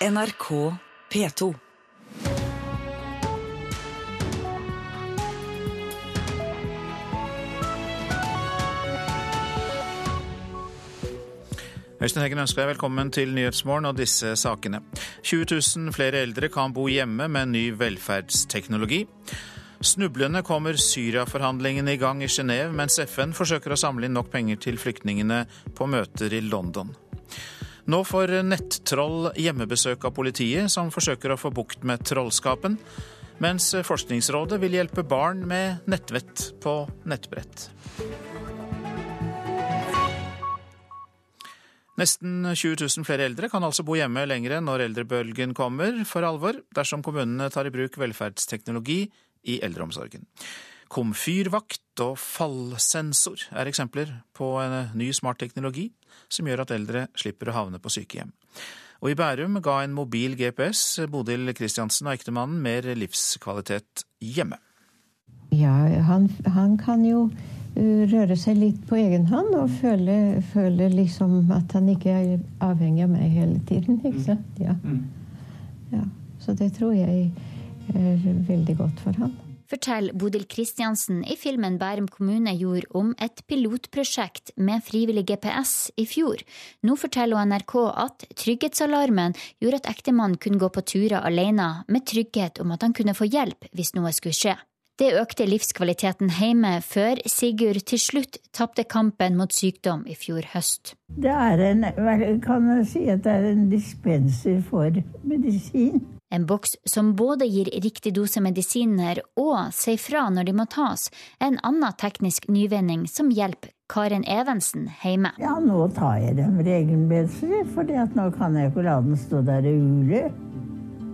NRK P2. Øystein Heggen ønsker deg velkommen til Nyhetsmorgen og disse sakene. 20 000 flere eldre kan bo hjemme med ny velferdsteknologi. Snublende kommer Syria-forhandlingene i gang i Genéve, mens FN forsøker å samle inn nok penger til flyktningene på møter i London. Nå får nettroll hjemmebesøk av politiet, som forsøker å få bukt med trollskapen, mens Forskningsrådet vil hjelpe barn med nettvett på nettbrett. Nesten 20 000 flere eldre kan altså bo hjemme lenger når eldrebølgen kommer for alvor, dersom kommunene tar i bruk velferdsteknologi i eldreomsorgen. Komfyrvakt og fallsensor er eksempler på en ny smart teknologi som gjør at eldre slipper å havne på sykehjem. Og i Bærum ga en mobil GPS Bodil Kristiansen og ektemannen mer livskvalitet hjemme. Ja, han, han kan jo røre seg litt på egen hånd og føle, føle liksom at han ikke er avhengig av meg hele tiden. ikke sant? Ja. ja. Så det tror jeg er veldig godt for han. Forteller Bodil Kristiansen i filmen Bærum kommune gjorde om et pilotprosjekt med frivillig GPS i fjor. Nå forteller NRK at trygghetsalarmen gjorde at ektemannen kunne gå på turer alene, med trygghet om at han kunne få hjelp hvis noe skulle skje. Det økte livskvaliteten hjemme før Sigurd til slutt tapte kampen mot sykdom i fjor høst. Det er en, kan jeg si at det er en dispenser for medisin. En boks som både gir riktig dose medisiner og sier fra når de må tas, er en annen teknisk nyvinning som hjelper Karen Evensen hjemme. Ja, nå tar jeg dem regelmessig, for nå kan jeg ikke la den stå der og ule.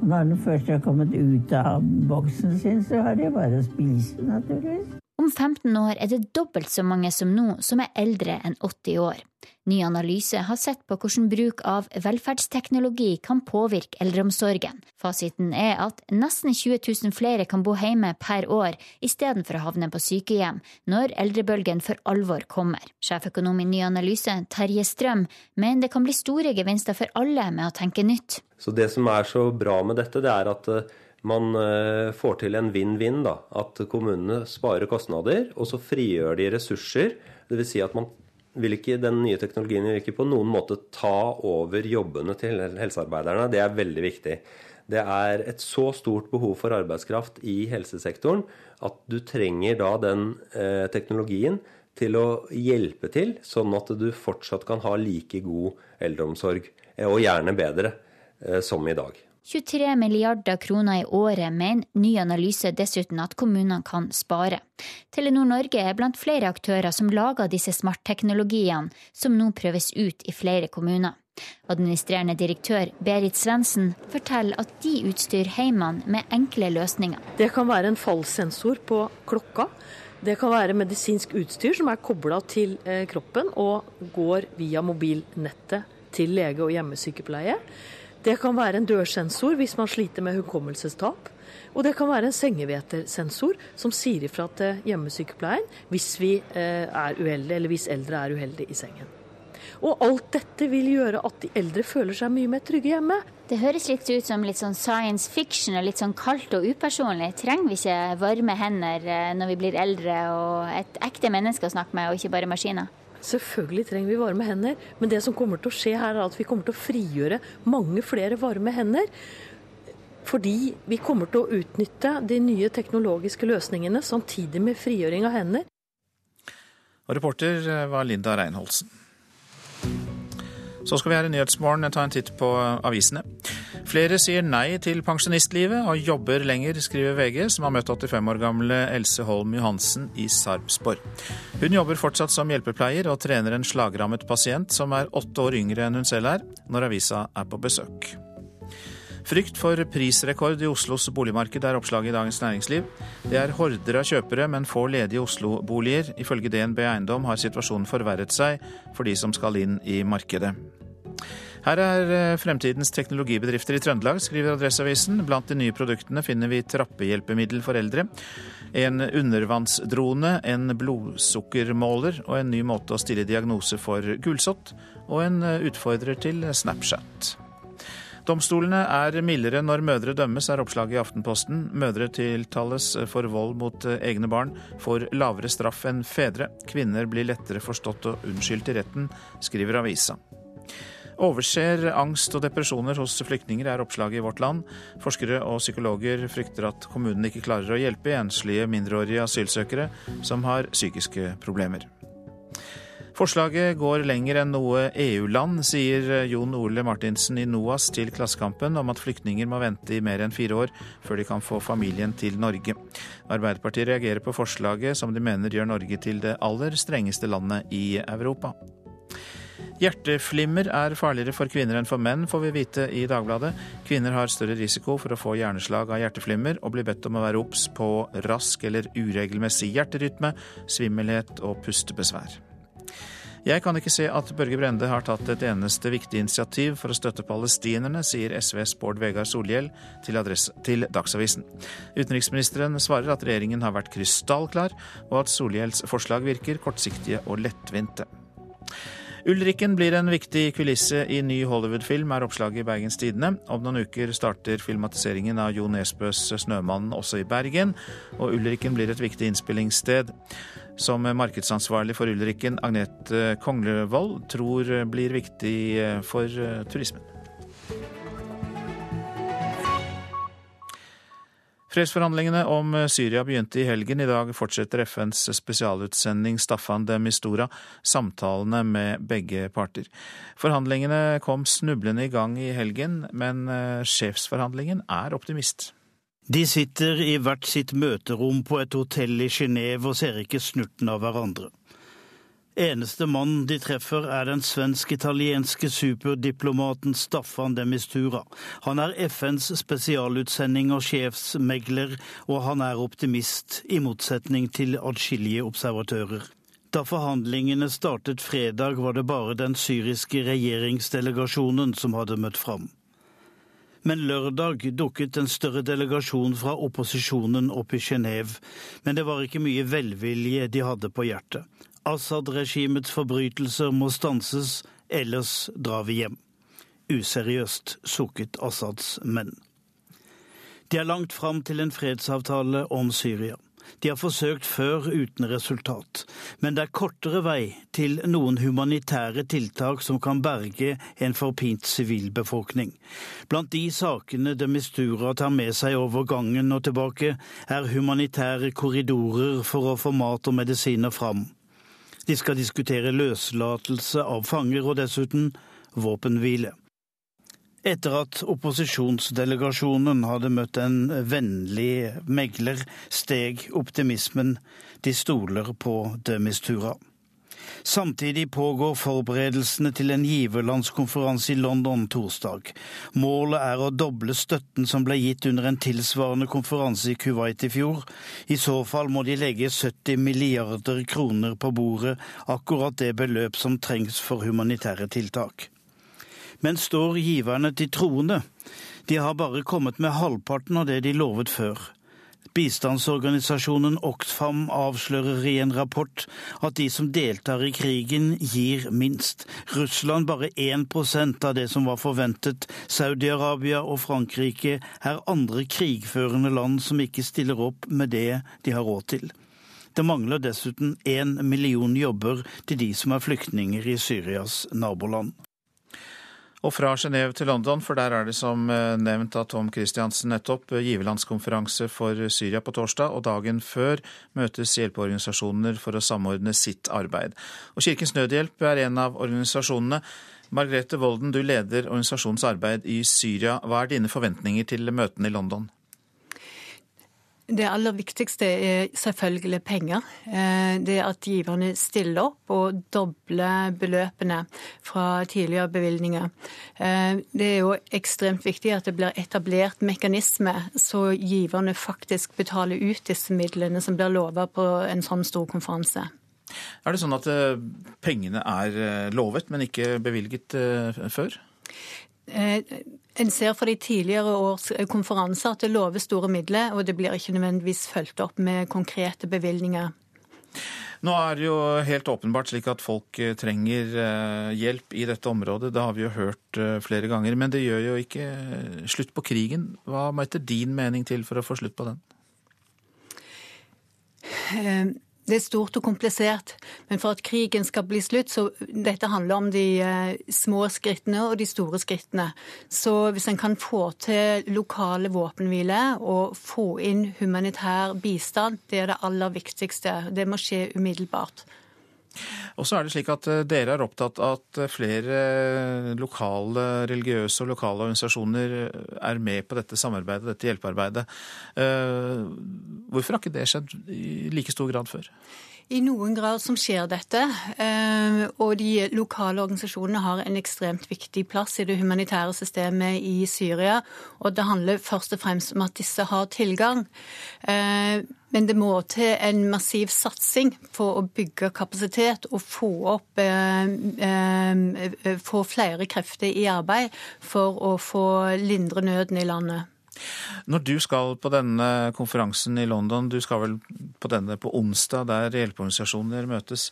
Når den først har kommet ut av boksen sin, så har de bare å spise, naturligvis. Om 15 år er det dobbelt så mange som nå som er eldre enn 80 år. Ny analyse har sett på hvordan bruk av velferdsteknologi kan påvirke eldreomsorgen. Fasiten er at nesten 20 000 flere kan bo hjemme per år istedenfor å havne på sykehjem, når eldrebølgen for alvor kommer. Sjeføkonom i Ny analyse, Terje Strøm, mener det kan bli store gevinster for alle med å tenke nytt. Så Det som er så bra med dette, det er at eh, man eh, får til en vinn-vinn. da, At kommunene sparer kostnader, og så frigjør de ressurser. Dvs. Si at man vil ikke, den nye teknologien vil ikke på noen måte ta over jobbene til helsearbeiderne. Det er veldig viktig. Det er et så stort behov for arbeidskraft i helsesektoren at du trenger da den eh, teknologien til å hjelpe til, sånn at du fortsatt kan ha like god eldreomsorg, eh, og gjerne bedre, eh, som i dag. 23 milliarder kroner i året mener ny analyse dessuten at kommunene kan spare. Telenor Norge er blant flere aktører som lager disse smartteknologiene, som nå prøves ut i flere kommuner. Administrerende direktør Berit Svendsen forteller at de utstyrer heimene med enkle løsninger. Det kan være en fallsensor på klokka. Det kan være medisinsk utstyr som er kobla til eh, kroppen og går via mobilnettet til lege og hjemmesykepleie. Det kan være en dørsensor hvis man sliter med hukommelsestap. Og det kan være en sengevetersensor som sier ifra til hjemmesykepleien hvis vi eh, er uheldige, eller hvis eldre er uheldige i sengen. Og alt dette vil gjøre at de eldre føler seg mye mer trygge hjemme. Det høres litt ut som litt sånn science fiction og litt sånn kaldt og upersonlig. Trenger vi ikke varme hender eh, når vi blir eldre og et ekte menneske å snakke med, og ikke bare maskiner? Selvfølgelig trenger vi varme hender, men det som kommer til å skje her, er at vi kommer til å frigjøre mange flere varme hender. Fordi vi kommer til å utnytte de nye teknologiske løsningene samtidig med frigjøring av hender. Og reporter var Linda Reinholsen. Så skal vi her i Nyhetsmorgen ta en titt på avisene. Flere sier nei til pensjonistlivet og jobber lenger, skriver VG, som har møtt 85 år gamle Else Holm Johansen i Sarpsborg. Hun jobber fortsatt som hjelpepleier og trener en slagrammet pasient som er åtte år yngre enn hun selv er, når avisa er på besøk. Frykt for prisrekord i Oslos boligmarked er oppslaget i Dagens Næringsliv. Det er horder av kjøpere, men få ledige Oslo-boliger. Ifølge DNB Eiendom har situasjonen forverret seg for de som skal inn i markedet. Her er eh, fremtidens teknologibedrifter i Trøndelag, skriver Adresseavisen. Blant de nye produktene finner vi trappehjelpemiddel for eldre, en undervannsdrone, en blodsukkermåler og en ny måte å stille diagnose for gulsott, og en eh, utfordrer til Snapchat. Domstolene er mildere når mødre dømmes, er oppslaget i Aftenposten. Mødre tiltales for vold mot egne barn, får lavere straff enn fedre. Kvinner blir lettere forstått og unnskyldt i retten, skriver avisa. Overser angst og depresjoner hos flyktninger, er oppslaget i Vårt Land. Forskere og psykologer frykter at kommunene ikke klarer å hjelpe enslige mindreårige asylsøkere som har psykiske problemer. Forslaget går lenger enn noe EU-land, sier Jon Ole Martinsen i NOAS til Klassekampen om at flyktninger må vente i mer enn fire år før de kan få familien til Norge. Arbeiderpartiet reagerer på forslaget, som de mener gjør Norge til det aller strengeste landet i Europa. Hjerteflimmer er farligere for kvinner enn for menn, får vi vite i Dagbladet. Kvinner har større risiko for å få hjerneslag av hjerteflimmer, og blir bedt om å være obs på rask eller uregelmessig hjerterytme, svimmelhet og pustebesvær. Jeg kan ikke se at Børge Brende har tatt et eneste viktig initiativ for å støtte palestinerne, sier SVs Bård Vegar Solhjell til, til, Dagsavisen. Utenriksministeren svarer at regjeringen har vært krystallklar, og at Solhjells forslag virker kortsiktige og lettvinte. Ulrikken blir en viktig kulisse i ny Hollywood-film, er oppslaget i Bergens Tidende. Om noen uker starter filmatiseringen av Jo Nesbøs 'Snømannen' også i Bergen, og Ulrikken blir et viktig innspillingssted. Som markedsansvarlig for Ulrikken, Agnete Konglevold, tror blir viktig for turismen. Fredsforhandlingene om Syria begynte i helgen. I dag fortsetter FNs spesialutsending Staffan de Mistura samtalene med begge parter. Forhandlingene kom snublende i gang i helgen, men eh, sjefsforhandlingen er optimist. De sitter i hvert sitt møterom på et hotell i Genéve og ser ikke snurten av hverandre. Eneste mann de treffer er den svensk-italienske superdiplomaten Staffan de Mistura. Han er FNs spesialutsending og sjefsmegler, og han er optimist, i motsetning til adskillige observatører. Da forhandlingene startet fredag, var det bare den syriske regjeringsdelegasjonen som hadde møtt fram. Men lørdag dukket en større delegasjon fra opposisjonen opp i Genéve, men det var ikke mye velvilje de hadde på hjertet. Assad-regimets forbrytelser må stanses, ellers drar vi hjem. Useriøst sukket Assads menn. De er langt fram til en fredsavtale om Syria. De har forsøkt før uten resultat, men det er kortere vei til noen humanitære tiltak som kan berge en forpint sivilbefolkning. Blant de sakene de Mistura tar med seg over gangen og tilbake, er humanitære korridorer for å få mat og medisiner fram. De skal diskutere løslatelse av fanger og dessuten våpenhvile. Etter at opposisjonsdelegasjonen hadde møtt en vennlig megler, steg optimismen. De stoler på de Mistura. Samtidig pågår forberedelsene til en giverlandskonferanse i London torsdag. Målet er å doble støtten som ble gitt under en tilsvarende konferanse i Kuwait i fjor. I så fall må de legge 70 milliarder kroner på bordet, akkurat det beløp som trengs for humanitære tiltak. Men står giverne til troende? De har bare kommet med halvparten av det de lovet før. Bistandsorganisasjonen Oxfam avslører i en rapport at de som deltar i krigen, gir minst. Russland bare 1% av det som var forventet. Saudi-Arabia og Frankrike er andre krigførende land som ikke stiller opp med det de har råd til. Det mangler dessuten én million jobber til de som er flyktninger i Syrias naboland. Og fra Genéve til London, for der er det som eh, nevnt av Tom Christiansen nettopp eh, giverlandskonferanse for Syria på torsdag, og dagen før møtes hjelpeorganisasjoner for å samordne sitt arbeid. Og Kirkens Nødhjelp er en av organisasjonene. Margrethe Volden, du leder organisasjonens arbeid i Syria. Hva er dine forventninger til møtene i London? Det aller viktigste er selvfølgelig penger. Eh, det at giverne stiller opp og dobler beløpene fra tidligere bevilgninger. Eh, det er jo ekstremt viktig at det blir etablert mekanisme så giverne faktisk betaler ut disse midlene som blir lova på en sånn stor konferanse. Er det sånn at eh, pengene er lovet, men ikke bevilget før? Eh, en ser fra de tidligere års konferanser at det lover store midler, og det blir ikke nødvendigvis fulgt opp med konkrete bevilgninger. Nå er det jo helt åpenbart slik at folk eh, trenger eh, hjelp i dette området. Det har vi jo hørt eh, flere ganger. Men det gjør jo ikke slutt på krigen. Hva må etter din mening til for å få slutt på den? Det er stort og komplisert, men for at krigen skal bli slutt, så dette handler om de små skrittene og de store skrittene. Så hvis en kan få til lokale våpenhvile og få inn humanitær bistand, det er det aller viktigste. Det må skje umiddelbart. Og så er det slik at eh, Dere er opptatt av at eh, flere lokale religiøse og lokale organisasjoner eh, er med på dette samarbeidet, dette hjelpearbeidet. Hvorfor har ikke det skjedd i like stor grad før? I noen grad som skjer dette, eh, og de lokale organisasjonene har en ekstremt viktig plass i det humanitære systemet i Syria. Og det handler først og fremst om at disse har tilgang. Eh, men det må til en massiv satsing for å bygge kapasitet og få opp eh, Få flere krefter i arbeid for å få lindre nøden i landet. Når du skal på denne konferansen i London, du skal vel på denne på onsdag, der hjelpeorganisasjoner møtes.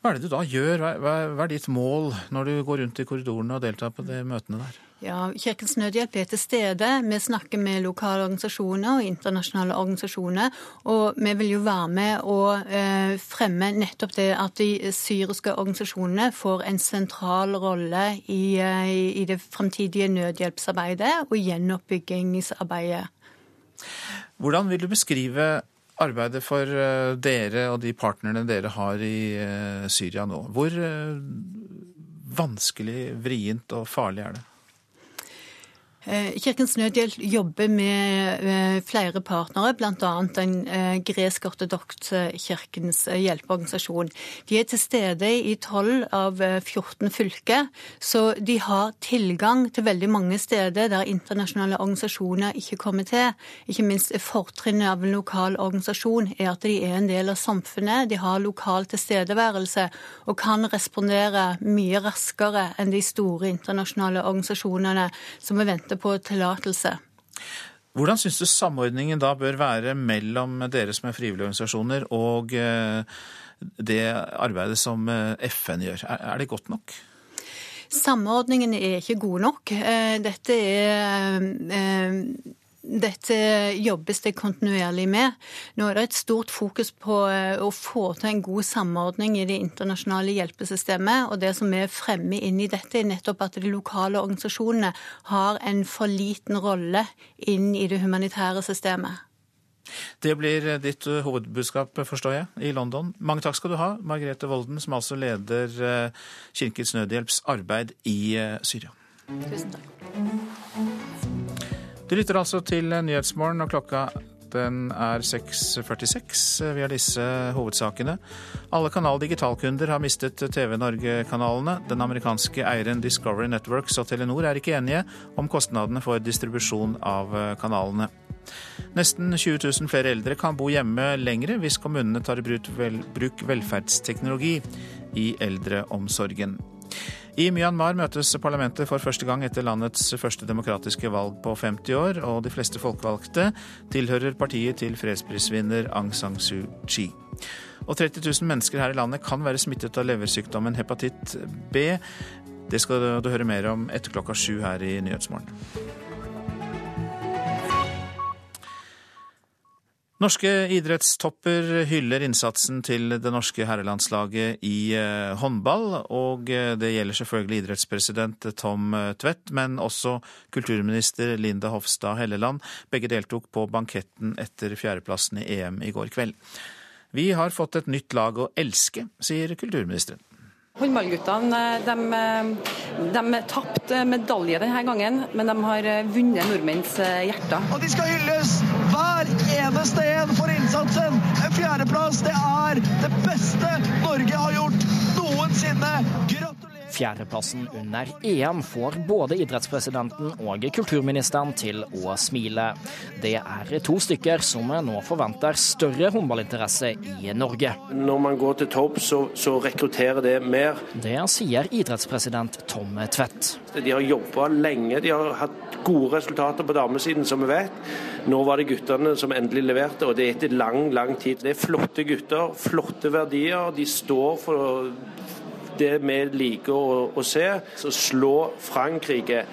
Hva er det du da gjør? Hva er ditt mål når du går rundt i korridorene og deltar på de møtene der? Ja, Kirkens Nødhjelp er til stede. Vi snakker med lokale organisasjoner og internasjonale organisasjoner. Og vi vil jo være med og eh, fremme nettopp det at de syriske organisasjonene får en sentral rolle i, eh, i det fremtidige nødhjelpsarbeidet og gjenoppbyggingsarbeidet. Hvordan vil du beskrive arbeidet for eh, dere og de partnerne dere har i Syria nå? Hvor vanskelig, vrient og farlig er det? Eh, Kirkens Nødhjelp jobber med eh, flere partnere, bl.a. den eh, gresk-ortodokse kirkens hjelpeorganisasjon. De er til stede i 12 av 14 fylker, så de har tilgang til veldig mange steder der internasjonale organisasjoner ikke kommer til. Ikke minst fortrinnet av en lokal organisasjon er at de er en del av samfunnet. De har lokal tilstedeværelse og kan respondere mye raskere enn de store internasjonale organisasjonene som er venter vente på tillatelse. Hvordan syns du samordningen da bør være mellom dere som er frivillige organisasjoner, og eh, det arbeidet som eh, FN gjør? Er det godt nok? Samordningen er ikke god nok. Eh, dette er dette jobbes det kontinuerlig med. Nå er det et stort fokus på eh, å få til en god samordning i det internasjonale hjelpesystemet. Og det som er fremme inn i dette, er nettopp at de lokale organisasjonene har en for liten rolle inn i det humanitære systemet. Det blir ditt eh, hovedbudskap, forstår jeg, i London. Mange takk skal du ha, Margrethe Volden, som altså leder eh, Kirkens Nødhjelps arbeid i Syria. Tusen takk. Du lytter altså til Nyhetsmorgen, og klokka den er 6.46. Vi har disse hovedsakene. Alle Kanal Digitalkunder har mistet TV Norge-kanalene. Den amerikanske eieren Discovery Networks og Telenor er ikke enige om kostnadene for distribusjon av kanalene. Nesten 20 000 flere eldre kan bo hjemme lengre hvis kommunene tar i bruk velferdsteknologi i eldreomsorgen. I Myanmar møtes parlamentet for første gang etter landets første demokratiske valg på 50 år, og de fleste folkevalgte tilhører partiet til fredsprisvinner Aung San Suu Kyi. Og 30 000 mennesker her i landet kan være smittet av leversykdommen hepatitt B. Det skal du høre mer om etter klokka sju her i Nyhetsmorgen. Norske idrettstopper hyller innsatsen til det norske herrelandslaget i eh, håndball. Og eh, det gjelder selvfølgelig idrettspresident Tom eh, Tvedt, men også kulturminister Linda Hofstad Helleland. Begge deltok på banketten etter fjerdeplassen i EM i går kveld. Vi har fått et nytt lag å elske, sier kulturministeren. Håndballguttene de, de tapte medalje denne gangen, men de har vunnet nordmenns hjerter. Og de skal hylles! hver eneste en for innsatsen. En fjerdeplass, det er det beste Norge har gjort noensinne. Gratulerer! Fjerdeplassen under EM får både idrettspresidenten og kulturministeren til å smile. Det er to stykker som nå forventer større håndballinteresse i Norge. Når man går til topp, så, så rekrutterer det mer. Det sier idrettspresident Tom Tvedt. De har jobba lenge, de har hatt gode resultater på damesiden, som vi vet. Nå var det guttene som endelig leverte, og det er etter lang, lang tid. Det er flotte gutter, flotte verdier. De står for det vi liker å, å se. Så slå Frankrike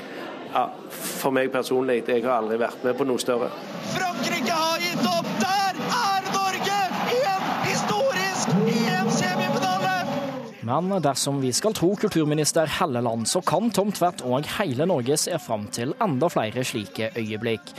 ja, For meg personlig, jeg har aldri vært med på noe større. Frankrike har gitt opp! Der er Norge i en historisk EM-semifinale! Men dersom vi skal tro kulturminister Helleland, så kan Tom Tvedt og hele Norge se fram til enda flere slike øyeblikk.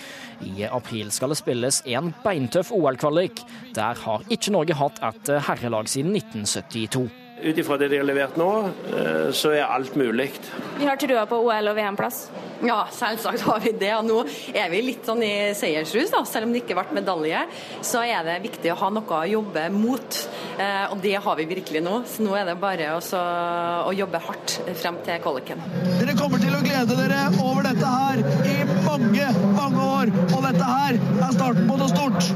I april skal det spilles en beintøff OL-kvalik. Der har ikke Norge hatt et herrelag siden 1972. Ut ifra det de har levert nå, eh, så er alt mulig. Vi har trua på OL- og VM-plass? Ja, selvsagt har vi det. Og nå er vi litt sånn i seiersrus, da. Selv om det ikke ble medalje, så er det viktig å ha noe å jobbe mot. Eh, og det har vi virkelig nå. Så nå er det bare også å jobbe hardt frem til kvaliken. Dere kommer til å glede dere over dette her i mange, mange år. Og dette her er starten på noe stort.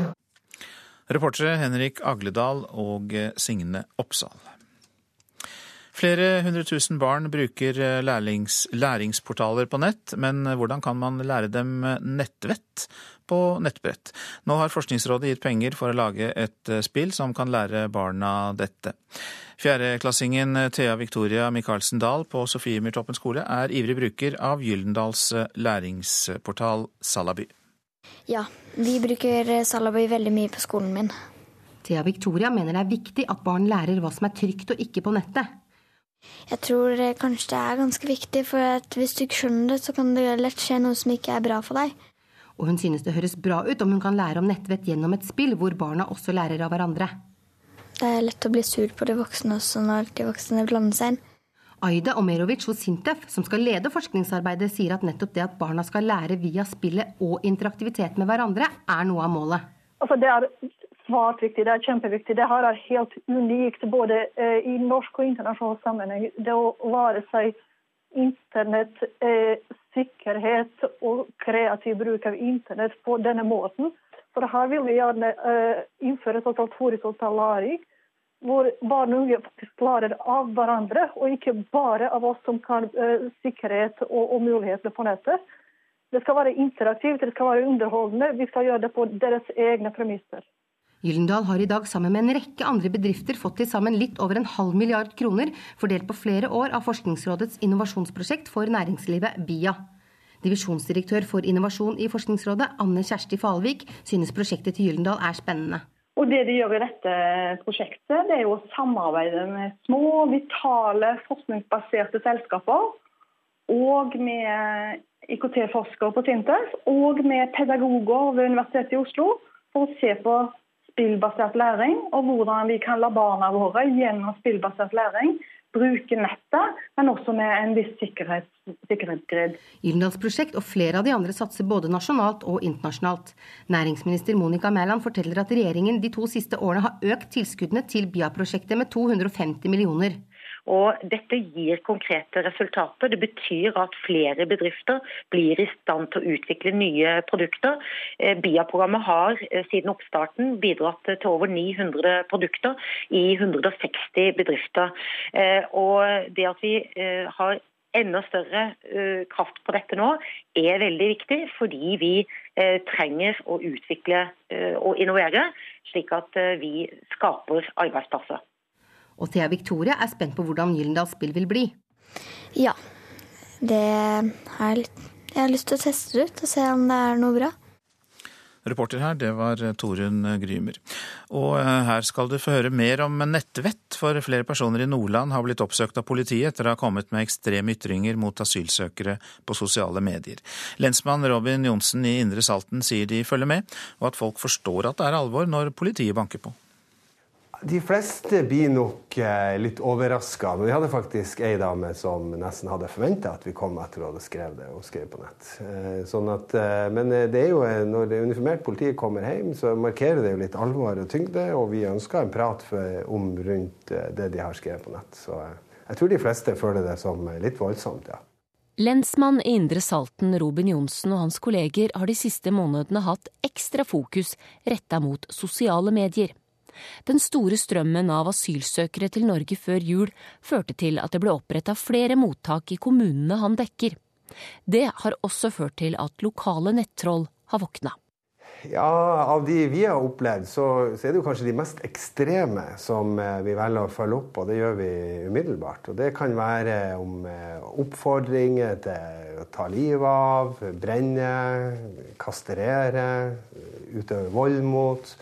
Reportere Henrik Agledal og Signe Oppsal. Flere hundre tusen barn bruker lærlings, læringsportaler på nett, men hvordan kan man lære dem nettvett på nettbrett? Nå har Forskningsrådet gitt penger for å lage et spill som kan lære barna dette. Fjerdeklassingen Thea Victoria Michaelsen Dahl på Sofiemyrtoppen skole er ivrig bruker av Gyldendals læringsportal Salaby. Ja, vi bruker Salaby veldig mye på skolen min. Thea Victoria mener det er viktig at barn lærer hva som er trygt og ikke på nettet. Jeg tror kanskje det er ganske viktig, for hvis du ikke skjønner det, så kan det lett skje noe som ikke er bra for deg. Og hun synes det høres bra ut om hun kan lære om nettvett gjennom et spill hvor barna også lærer av hverandre. Det er lett å bli sur på de voksne også når de voksne blander seg inn. Aida Omerovic hos Sintef, som skal lede forskningsarbeidet, sier at nettopp det at barna skal lære via spillet og interaktivitet med hverandre, er noe av målet. Altså, det er svært viktig, det er kjempeviktig. Det her er helt unikt både eh, i norsk og internasjonal sammenheng. Det å lære seg internett, eh, sikkerhet og kreativ bruk av internett på denne måten. For her vil vi gjerne eh, innføre såkalt horisontal læring hvor barn og unge faktisk lærer av hverandre, og ikke bare av oss som kan sikkerhet og, og mulighetene på nettet. Det skal være interaktivt, det skal være underholdende. Vi skal gjøre det på deres egne premisser. Gyllendal har i dag sammen med en rekke andre bedrifter fått til sammen litt over en halv milliard kroner, fordelt på flere år av Forskningsrådets innovasjonsprosjekt for næringslivet, BIA. Divisjonsdirektør for innovasjon i Forskningsrådet, Anne Kjersti Falvik, synes prosjektet til Gyllendal er spennende. Og Det de gjør i dette prosjektet, det er jo å samarbeide med små, vitale, forskningsbaserte selskaper. Og med IKT-forskere på Sintef, og med pedagoger ved Universitetet i Oslo. For å se på spillbasert læring, og hvordan vi kan la barna våre gjennom spillbasert læring bruke nettet, men også med en viss sikkerhet, sikkerhetsgrid. Gyldendals prosjekt og flere av de andre satser både nasjonalt og internasjonalt. Næringsminister Monica Mæland forteller at regjeringen de to siste årene har økt tilskuddene til BIA-prosjektet med 250 millioner. Og dette gir konkrete resultater. Det betyr at flere bedrifter blir i stand til å utvikle nye produkter. BIA-programmet har siden oppstarten bidratt til over 900 produkter i 160 bedrifter. Og det at vi har enda større kraft på dette nå, er veldig viktig, fordi vi trenger å utvikle og innovere, slik at vi skaper arbeidsplasser. Og Thea Victoria er spent på hvordan Gyllendals spill vil bli. Ja. Det er litt Jeg har lyst til å teste det ut og se om det er noe bra. Reporter her, det var Torunn Grymer. Og her skal du få høre mer om nettvett, for flere personer i Nordland har blitt oppsøkt av politiet etter å ha kommet med ekstreme ytringer mot asylsøkere på sosiale medier. Lensmann Robin Johnsen i Indre Salten sier de følger med, og at folk forstår at det er alvor når politiet banker på. De fleste blir nok litt overraska. Men vi hadde faktisk ei dame som nesten hadde forventa at vi kom etter å hadde skrevet det og skrev på nett. Sånn at, men det er jo, når det uniformert politiet kommer hjem, så markerer det jo litt alvor og tyngde. Og vi ønsker en prat for, om rundt det de har skrevet på nett. Så Jeg tror de fleste føler det som litt voldsomt, ja. Lensmann i Indre Salten Robin Johnsen og hans kolleger har de siste månedene hatt ekstra fokus retta mot sosiale medier. Den store strømmen av asylsøkere til Norge før jul førte til at det ble oppretta flere mottak i kommunene han dekker. Det har også ført til at lokale nettroll har våkna. Ja, Av de vi har opplevd, så, så, er det jo kanskje de mest ekstreme som eh, vi velger å følge opp, og det gjør vi umiddelbart. Og Det kan være om eh, oppfordringer til å ta livet av, brenne, kastrere, utøve vold mot.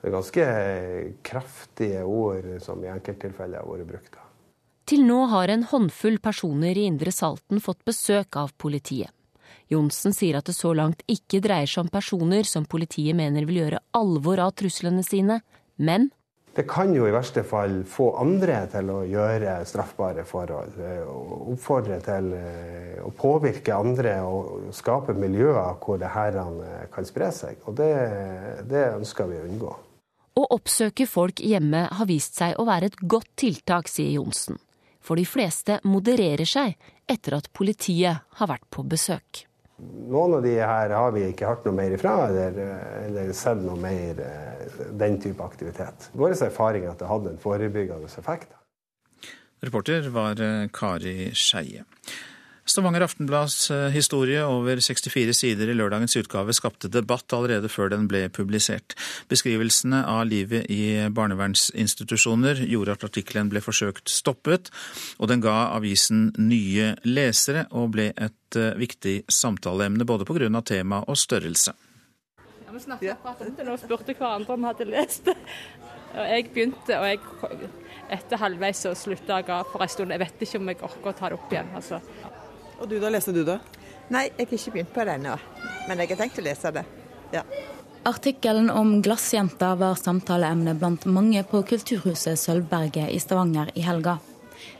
Det er ganske kraftige ord som i enkelttilfeller har vært brukt. Til nå har en håndfull personer i Indre Salten fått besøk av politiet. Johnsen sier at det så langt ikke dreier seg om personer som politiet mener vil gjøre alvor av truslene sine, men det kan jo i verste fall få andre til å gjøre straffbare forhold. Oppfordre til eh, å påvirke andre og skape miljøer hvor det her kan spre seg. Og det, det ønsker vi å unngå. Å oppsøke folk hjemme har vist seg å være et godt tiltak, sier Johnsen. For de fleste modererer seg etter at politiet har vært på besøk. Noen av de her har vi ikke hørt noe mer ifra, eller, eller sett noe mer eh, den type aktivitet. Vår erfaring er at det hadde en forebyggende effekt. Reporter var eh, Kari Skeie. Stavanger Aftenblads eh, historie over 64 sider i lørdagens utgave skapte debatt allerede før den ble publisert. Beskrivelsene av livet i barnevernsinstitusjoner gjorde at artikkelen ble forsøkt stoppet, og den ga avisen nye lesere og ble et eh, viktig samtaleemne både pga. tema og størrelse. Ja, vi snakket akkurat om det nå, spurte hverandre om vi hadde lest det. Og jeg begynte, og jeg etter halvveis så slutta jeg for en stund. Jeg vet ikke om jeg orker å ta det opp igjen. altså. Og du da, leste du det? Nei, jeg har ikke begynt på det ennå. Men jeg har tenkt å lese det. Ja. Artikkelen om glassjenta var samtaleemne blant mange på Kulturhuset Sølvberget i Stavanger i helga.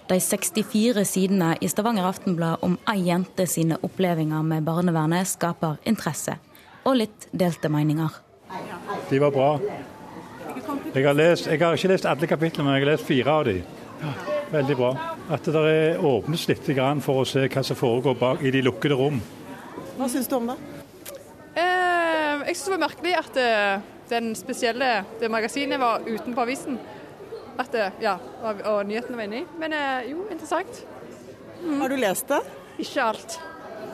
De 64 sidene i Stavanger Aftenblad om ei jente sine opplevelser med barnevernet skaper interesse, og litt delte meninger. De var bra. Jeg har, lest, jeg har ikke lest alle kapitlene, men jeg har lest fire av dem. Veldig bra. At det er åpnes litt for å se hva som foregår bak i de lukkede rom. Hva syns du om det? Eh, jeg syns det var merkelig at eh, den spesielle, det magasinet var utenpå avisen. At det, ja, Og nyhetene var inni. Men eh, jo, interessant. Mm. Har du lest det? Ikke alt.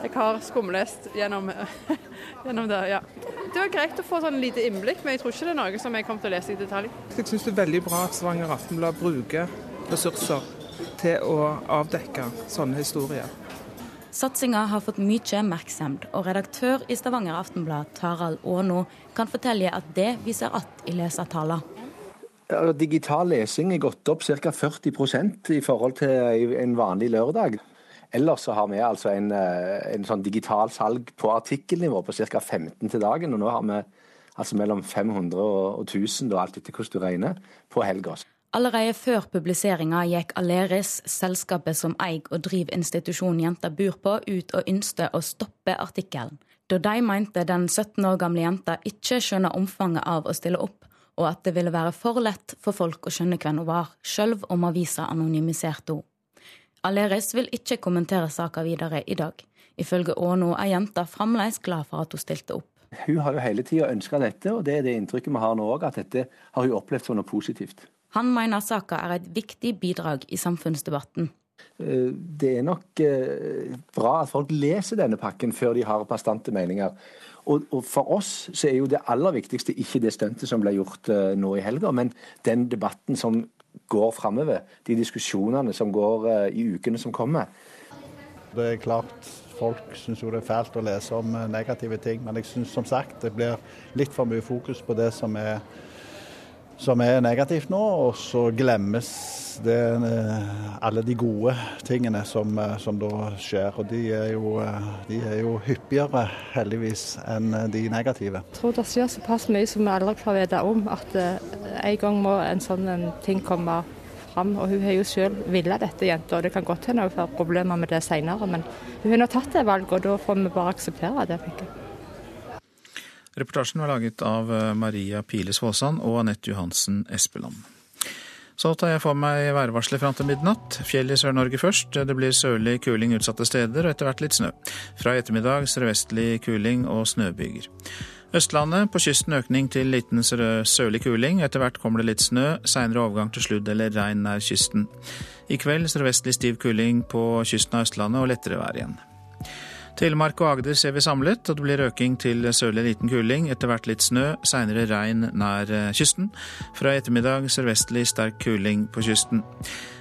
Jeg har skumlest gjennom, gjennom, det, ja. Det var greit å få sånn lite innblikk, men jeg tror ikke det er noe som jeg kommer til å lese i detalj. Jeg syns det er veldig bra at Stavanger Aftenblad bruker ressurser til å avdekke sånne historier. Satsinga har fått mye oppmerksomhet, og redaktør i Stavanger Aftenblad, Tarald Aano, kan fortelle at det viser att i lesertallene. Digital lesing er gått opp ca. 40% i forhold til en vanlig lørdag. Ellers så har vi altså en, eh, en sånn digital salg på artikkelnivå på ca. 15 til dagen. Og nå har vi altså mellom 500 og 1000, alt etter hvordan du regner, på helga. Allerede før publiseringa gikk Aleris, selskapet som eier og driver institusjonen jenta bor på, ut og ønsket å stoppe artikkelen. Da de mente den 17 år gamle jenta ikke skjønner omfanget av å stille opp, og at det ville være for lett for folk å skjønne hvem hun var, sjøl om avisa anonymiserte henne. Aleris vil ikke kommentere saka videre i dag. Ifølge Åno er jenta fremdeles glad for at hun stilte opp. Hun har jo hele tida ønska dette, og det er det inntrykket vi har nå òg, at dette har hun opplevd som noe positivt. Han mener saka er et viktig bidrag i samfunnsdebatten. Eh, det er nok eh, bra at folk leser denne pakken før de har bastante meninger. Og, For oss så er jo det aller viktigste ikke det stuntet som ble gjort eh, nå i helga, men den debatten som går framover. De diskusjonene som går i ukene som kommer. Det er klart folk syns jo det er fælt å lese om negative ting, men jeg syns som sagt det blir litt for mye fokus på det som er som er negativt nå, og så glemmes det, eh, alle de gode tingene som, eh, som, da skjer. Og de er, jo, eh, de er, jo, hyppigere, heldigvis, enn de negative. Jeg tror det skjer såpass mye som vi aldri får vite om, at en gang må en sånn ting komme fram. Og hun har jo selv villet dette, jenta, og det kan godt hende hun får problemer med det senere. Men hun har tatt det valget, og da får vi bare akseptere det. tenker jeg. Reportasjen var laget av eh, Maria Piles Svåsand og Anette Johansen Espeland. Så tar jeg for meg værvarselet fram til midnatt. Fjell i Sør-Norge først. Det blir sørlig kuling utsatte steder, og etter hvert litt snø. Fra i ettermiddag sørvestlig kuling og snøbyger. Østlandet på kysten økning til liten sørlig kuling. Etter hvert kommer det litt snø, seinere overgang til sludd eller regn nær kysten. I kveld sørvestlig stiv kuling på kysten av Østlandet og lettere vær igjen. Telemark og Agder ser vi samlet, og det blir øking til sørlig liten kuling. Etter hvert litt snø, seinere regn nær eh, kysten. Fra i ettermiddag sørvestlig sterk kuling på kysten.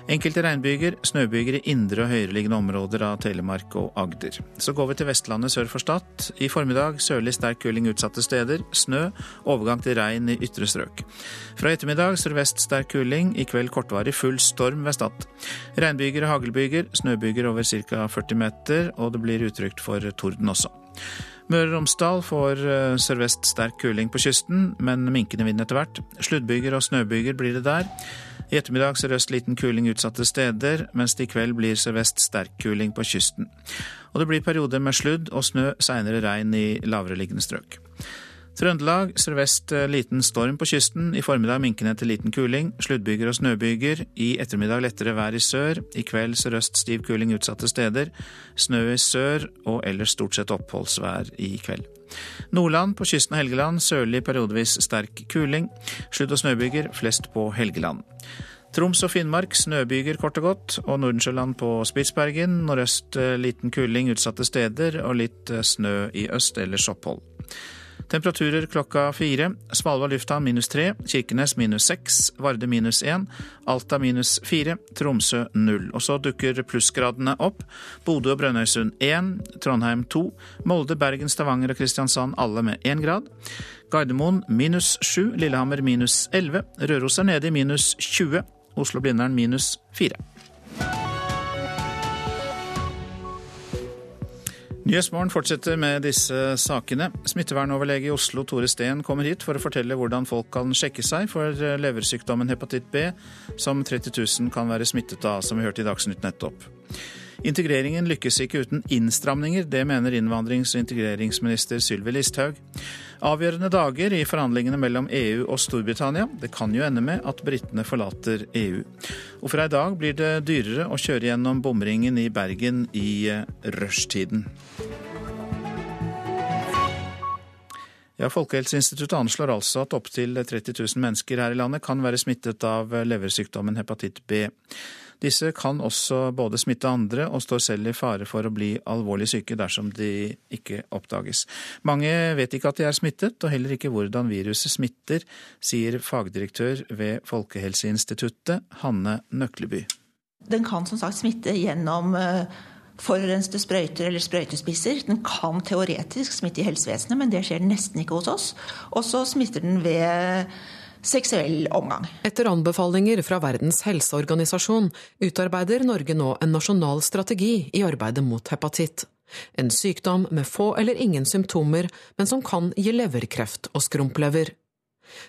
Enkelte regnbyger, snøbyger i indre og høyereliggende områder av Telemark og Agder. Så går vi til Vestlandet sør for Stad. I formiddag sørlig sterk kuling utsatte steder. Snø, overgang til regn i ytre strøk. Fra ettermiddag sørvest sterk kuling. I kveld kortvarig full storm ved Stad. Regnbyger og haglbyger, snøbyger over ca. 40 meter, og det blir utrygt for torden også. Møre og Romsdal får eh, sørvest sterk kuling på kysten, men minkende vind etter hvert. Sluddbyger og snøbyger blir det der. I ettermiddag sørøst liten kuling utsatte steder, mens det i kveld blir sørvest sterk kuling på kysten. Og det blir perioder med sludd og snø, seinere regn i lavereliggende strøk. Trøndelag sørvest eh, liten storm på kysten. I formiddag minkende til liten kuling. Sluddbyger og snøbyger. I ettermiddag lettere vær i sør. I kveld sørøst stiv kuling utsatte steder. Snø i sør og ellers stort sett oppholdsvær i kveld. Nordland på kysten av Helgeland sørlig periodevis sterk kuling. Sludd- og snøbyger flest på Helgeland. Troms og Finnmark snøbyger kort og godt, og Nordensjøland på Spitsbergen nordøst eh, liten kuling utsatte steder og litt eh, snø i øst, ellers opphold. Temperaturer klokka fire. Svalbard lufthavn minus tre. Kirkenes minus seks. Varde minus én. Alta minus fire. Tromsø null. Og så dukker plussgradene opp. Bodø og Brønnøysund én. Trondheim to. Molde, Bergen, Stavanger og Kristiansand alle med én grad. Gardermoen minus sju. Lillehammer minus elleve. Røros er nede i minus 20. Oslo-Blindern minus fire. Nyhetsmorgen fortsetter med disse sakene. Smittevernoverlege i Oslo Tore Steen kommer hit for å fortelle hvordan folk kan sjekke seg for leversykdommen hepatitt B, som 30 000 kan være smittet av, som vi hørte i Dagsnytt nettopp. Integreringen lykkes ikke uten innstramninger, det mener innvandrings- og integreringsminister Sylvi Listhaug. Avgjørende dager i forhandlingene mellom EU og Storbritannia. Det kan jo ende med at britene forlater EU. Og fra i dag blir det dyrere å kjøre gjennom bomringen i Bergen i eh, rushtiden. Ja, Folkehelseinstituttet anslår altså at opptil 30 000 mennesker her i landet kan være smittet av leversykdommen hepatitt B. Disse kan også både smitte andre og står selv i fare for å bli alvorlig syke dersom de ikke oppdages. Mange vet ikke at de er smittet, og heller ikke hvordan viruset smitter, sier fagdirektør ved Folkehelseinstituttet, Hanne Nøkleby. Den kan som sagt smitte gjennom eh, forurensede sprøyter eller sprøytespisser. Den kan teoretisk smitte i helsevesenet, men det skjer nesten ikke hos oss. Og så smitter den ved seksuell omgang. Etter anbefalinger fra Verdens helseorganisasjon utarbeider Norge nå en nasjonal strategi i arbeidet mot hepatitt. En sykdom med få eller ingen symptomer, men som kan gi leverkreft og skrumplever.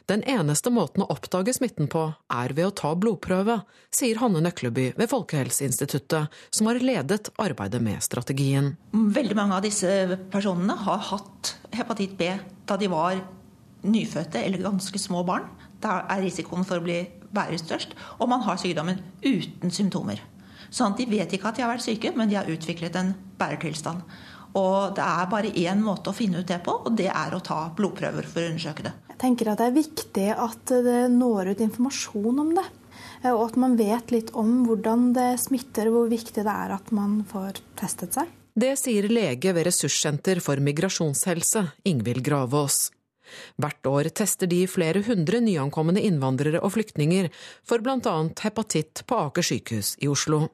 Den eneste måten å oppdage smitten på er ved å ta blodprøve, sier Hanne Nøkleby ved Folkehelseinstituttet, som har ledet arbeidet med strategien. Veldig mange av disse personene har hatt hepatitt B da de var nyfødte eller ganske små barn. Da er risikoen for å bli bærer størst. Og man har sykdommen uten symptomer. Sånn at De vet ikke at de har vært syke, men de har utviklet en bærertilstand. Og Det er bare én måte å finne ut det på, og det er å ta blodprøver for å undersøke det. Jeg tenker at Det er viktig at det når ut informasjon om det. Og at man vet litt om hvordan det smitter, og hvor viktig det er at man får testet seg. Det sier lege ved Ressurssenter for migrasjonshelse, Ingvild Gravås. Hvert år tester de flere hundre nyankomne innvandrere og flyktninger for bl.a. hepatitt på Aker sykehus i Oslo.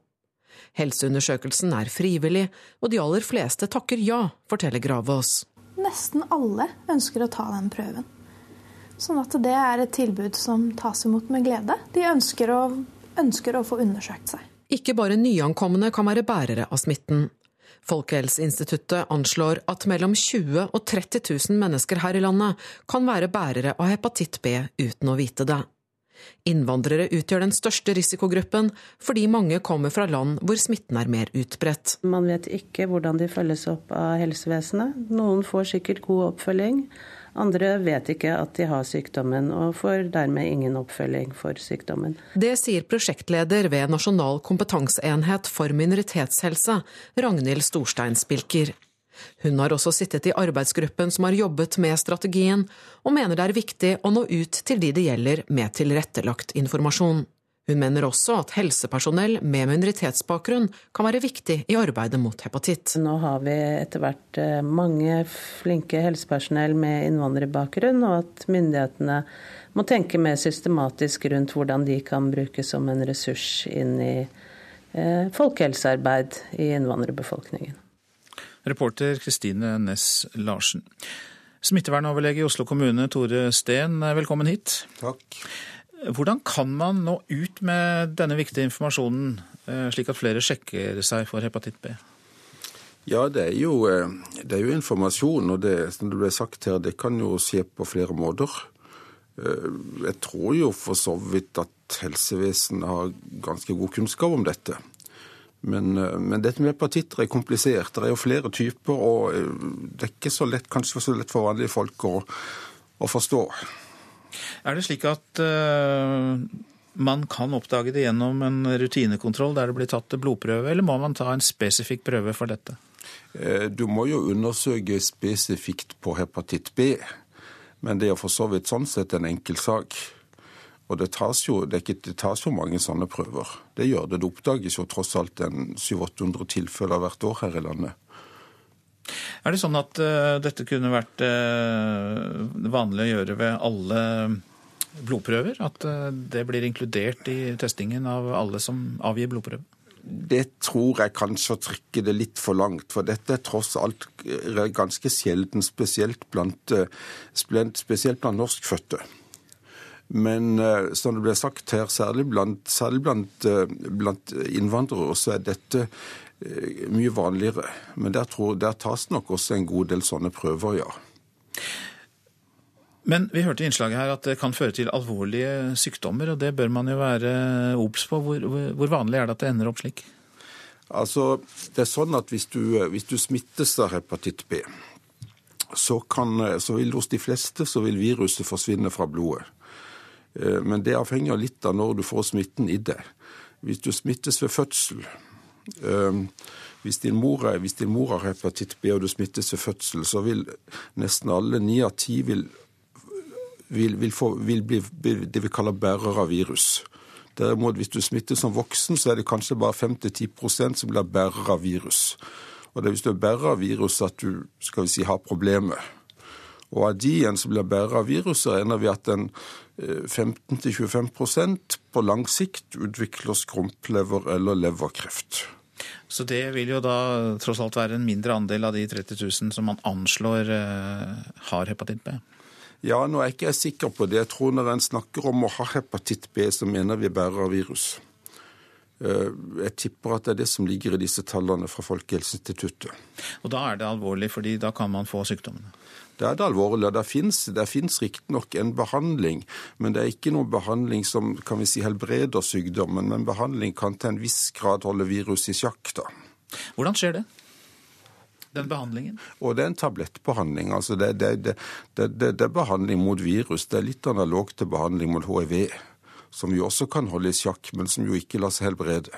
Helseundersøkelsen er frivillig, og de aller fleste takker ja, forteller Gravås. Nesten alle ønsker å ta den prøven. Sånn at det er et tilbud som tas imot med glede. De ønsker å, ønsker å få undersøkt seg. Ikke bare nyankomne kan være bærere av smitten. Folkehelseinstituttet anslår at mellom 20 og 30 000 mennesker her i landet kan være bærere av hepatitt B uten å vite det. Innvandrere utgjør den største risikogruppen, fordi mange kommer fra land hvor smitten er mer utbredt. Man vet ikke hvordan de følges opp av helsevesenet. Noen får sikkert god oppfølging, Andre vet ikke at de har sykdommen, og får dermed ingen oppfølging for sykdommen. Det sier prosjektleder ved Nasjonal kompetanseenhet for minoritetshelse, Ragnhild Storstein Spilker. Hun har også sittet i arbeidsgruppen som har jobbet med strategien, og mener det er viktig å nå ut til de det gjelder med tilrettelagt informasjon. Hun mener også at helsepersonell med minoritetsbakgrunn kan være viktig i arbeidet mot hepatitt. Nå har vi etter hvert eh, mange flinke helsepersonell med innvandrerbakgrunn, og at myndighetene må tenke mer systematisk rundt hvordan de kan brukes som en ressurs inn i eh, folkehelsearbeid i innvandrerbefolkningen. Reporter Kristine Næss Larsen. Smittevernoverlege i Oslo kommune, Tore Steen, velkommen hit. Takk. Hvordan kan man nå ut med denne viktige informasjonen, eh, slik at flere sjekker seg for hepatitt B? Ja, det er jo, eh, det er jo informasjon, og det, som det ble sagt her, det kan jo skje på flere måter. Eh, jeg tror jo for så vidt at helsevesenet har ganske god kunnskap om dette. Men, men, dette med hepatitter er komplisert. Det er jo flere typer, og det er ikke så lett, kanskje så lett for vanlige folk å, å forstå. Er det slik at uh, man kan oppdage det gjennom en rutinekontroll der det blir tatt blodprøve, eller må man ta en spesifikk prøve for dette? Eh, du må jo undersøke spesifikt på hepatitt B, men det er for så vidt sånn sett en enkel sak. Og det tas, jo, det, ikke, det tas, jo, mange sånne prøver. Det gjør det. Det oppdages jo tross alt en 700-800 tilfeller hvert år her i landet. Er det sånn at uh, dette kunne vært uh, vanlig å gjøre ved alle blodprøver? At uh, det blir inkludert i testingen av alle som avgir blodprøve? Det tror jeg kanskje å trykke det litt for langt, for dette er tross alt ganske sjelden, spesielt blant, spesielt blant norskfødte. Men som det ble sagt her, særlig blant, særlig blant, blant innvandrere, så er dette Eh, mye vanligere. Men der, tror, der tas nok også en god del sånne prøver, ja. Men vi hørte i innslaget her at det kan føre til alvorlige sykdommer, og det bør man jo være obs på. Hvor, hvor, vanlig er det at det ender opp slik? Altså, det er sånn at hvis du, hvis du smittes av hepatitt B, så, kan, så vil hos de fleste så vil viruset forsvinne fra blodet. Eh, men det avhenger litt av når du får smitten i deg. Hvis du smittes ved fødsel, hvis din, mor, hvis din mor har hepatitt B og du smittes ved fødsel, så vil nesten alle, ni av ti, vil, vil, vil, få, vil bli det vi kaller bærer av virus. Derimot, hvis du smittes som voksen, så er det kanskje bare 5-10% som blir bærer av virus. Og det er hvis du er bærer av virus at du skal vi si, har problemer. Og av de igjen som blir bæret av viruset, regner vi at en 15-25 eh, på lang sikt utvikler skrumplever eller leverkreft. Så det vil jo da tross alt være en mindre andel av de 30 000 som man anslår eh, har hepatitt B? Ja, nå er jeg ikke sikker på det. Jeg tror når en snakker om å ha hepatitt B, så mener vi bærer av virus. Eh, jeg tipper at det er det som ligger i disse tallene fra Folkehelseinstituttet. Og da er det alvorlig, fordi da kan man få sykdommene? Da er det alvorlige. Det fins, det fins riktignok en behandling, men det er ikke noen behandling som kan vi si helbreder sykdommen. Men behandling kan til en viss grad holde virus i sjakk. da. Hvordan skjer det? Den behandlingen? Og Det er en tablettbehandling. altså det, det, det, det, er behandling mot virus. Det er litt analogt til behandling mot hiv, som vi også kan holde i sjakk, men som jo ikke lar seg helbrede.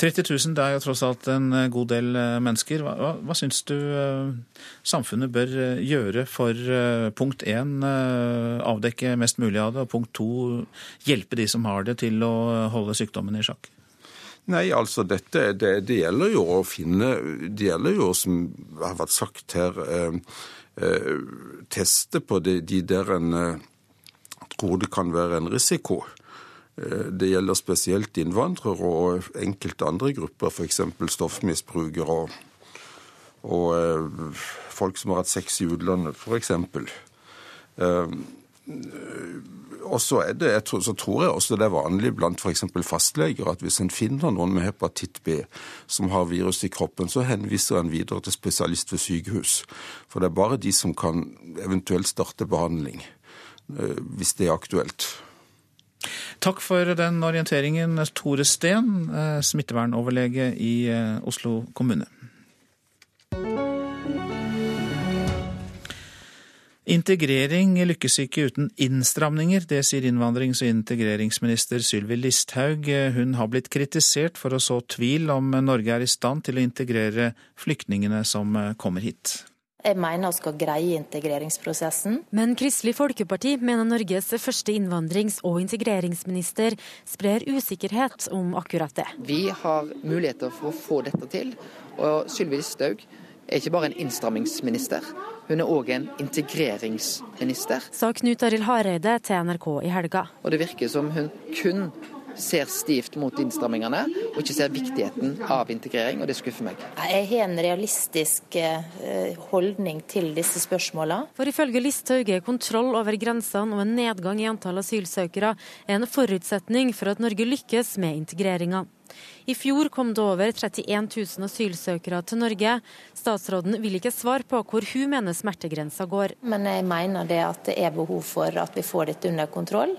30 000 det er jo tross alt en eh, god del eh, mennesker. Hva, hva, hva syns du eh, samfunnet bør gjøre for punkt én avdekke mest mulig av det, og punkt to hjelpe de som har det til å holde sykdommen i sjakk? Nei, altså dette, det, det, gjelder jo å finne Det gjelder jo, som har vært sagt her, eh, eh, teste på de, de der en eh, tror det kan være en risiko. Eh, det gjelder spesielt innvandrere og enkelte andre grupper, f.eks. stoffmisbrukere og, og eh, folk som har hatt sex i utlandet, f.eks. Eh, og så, er det, så tror jeg også det er vanlig blant f.eks. fastleger at hvis en finner noen med hepatitt B som har virus i kroppen, så henviser en videre til spesialist ved sykehus. For det er bare de som kan eventuelt starte behandling, hvis det er aktuelt. Takk for den orienteringen, Tore Steen, eh, smittevernoverlege i eh, Oslo kommune. Integrering lykkes ikke uten innstramninger, det sier innvandrings- og integreringsminister Sylvi Listhaug. Hun har blitt kritisert for å så tvil om Norge er i stand til å integrere flyktningene som kommer hit. Jeg mener vi skal greie integreringsprosessen. Men Kristelig Folkeparti mener Norges første innvandrings- og integreringsminister sprer usikkerhet om akkurat det. Vi har muligheter for å få dette til. Og Sylvi Listhaug er ikke bare en innstrammingsminister, hun er òg en integreringsminister. Sa Knut Arild Hareide til NRK i helga. Og det virker som hun kun ser stivt mot innstrammingene, og ikke ser viktigheten av integrering, og det skuffer meg. Jeg har en realistisk eh, holdning til disse spørsmålene. For ifølge Listhaug er kontroll over grensene og en nedgang i antall asylsøkere en forutsetning for at Norge lykkes med integreringa. I fjor kom det over 31 000 asylsøkere til Norge. Statsråden vil ikke svare på hvor hun mener smertegrensa går. Men jeg mener det at det er behov for at vi får dette under kontroll.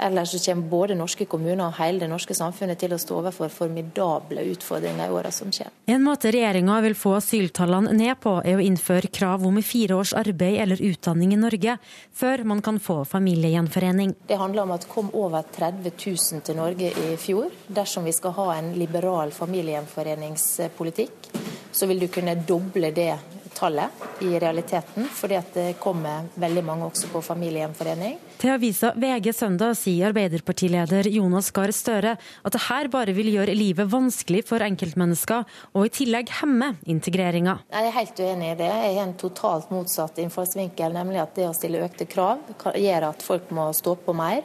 Ellers så kommer både norske kommuner og hele det norske samfunnet til å stå overfor formidable utfordringer i åra som kommer. En måte regjeringa vil få asyltallene ned på, er å innføre krav om fire års arbeid eller utdanning i Norge før man kan få familiegjenforening. Det handler om at det kom over 30 000 til Norge i fjor. Dersom vi skal ha en liberal familiegjenforeningspolitikk, så vil du kunne doble det tallet i realiteten, fordi at det kommer veldig mange også på familiegjenforening. Til avisa VG søndag sier Arbeiderpartileder Jonas Gahr Støre at det her bare vil gjøre livet vanskelig for enkeltmennesker, og i tillegg hemme integreringa. Jeg er helt uenig i det. Jeg har en totalt motsatt innfallsvinkel, nemlig at det å stille økte krav gjør at folk må stå på mer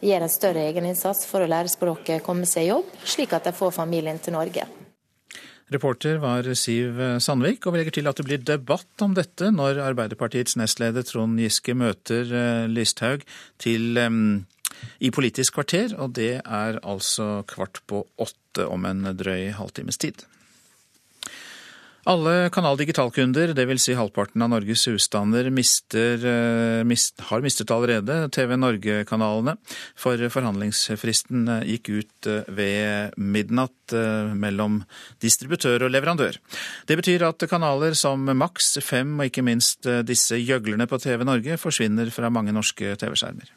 gjør en større egeninnsats for å lære språket, komme seg i jobb, slik at de får familien til Norge. Reporter var Siv Sandvik, og vi legger til at det blir debatt om dette når Arbeiderpartiets nestleder Trond Giske møter eh, Listhaug til, um, i Politisk kvarter, og det er altså kvart på åtte om en drøy halvtimes tid. Alle Kanal Digital-kunder, dvs. Si halvparten av Norges husstander, mister, eh, mist, har mistet allerede TV Norge-kanalene. For forhandlingsfristen eh, gikk ut eh, ved midnatt mellom distributør og leverandør. Det betyr at kanaler som Max, Fem og ikke minst disse gjøglerne på TV Norge forsvinner fra mange norske TV-skjermer.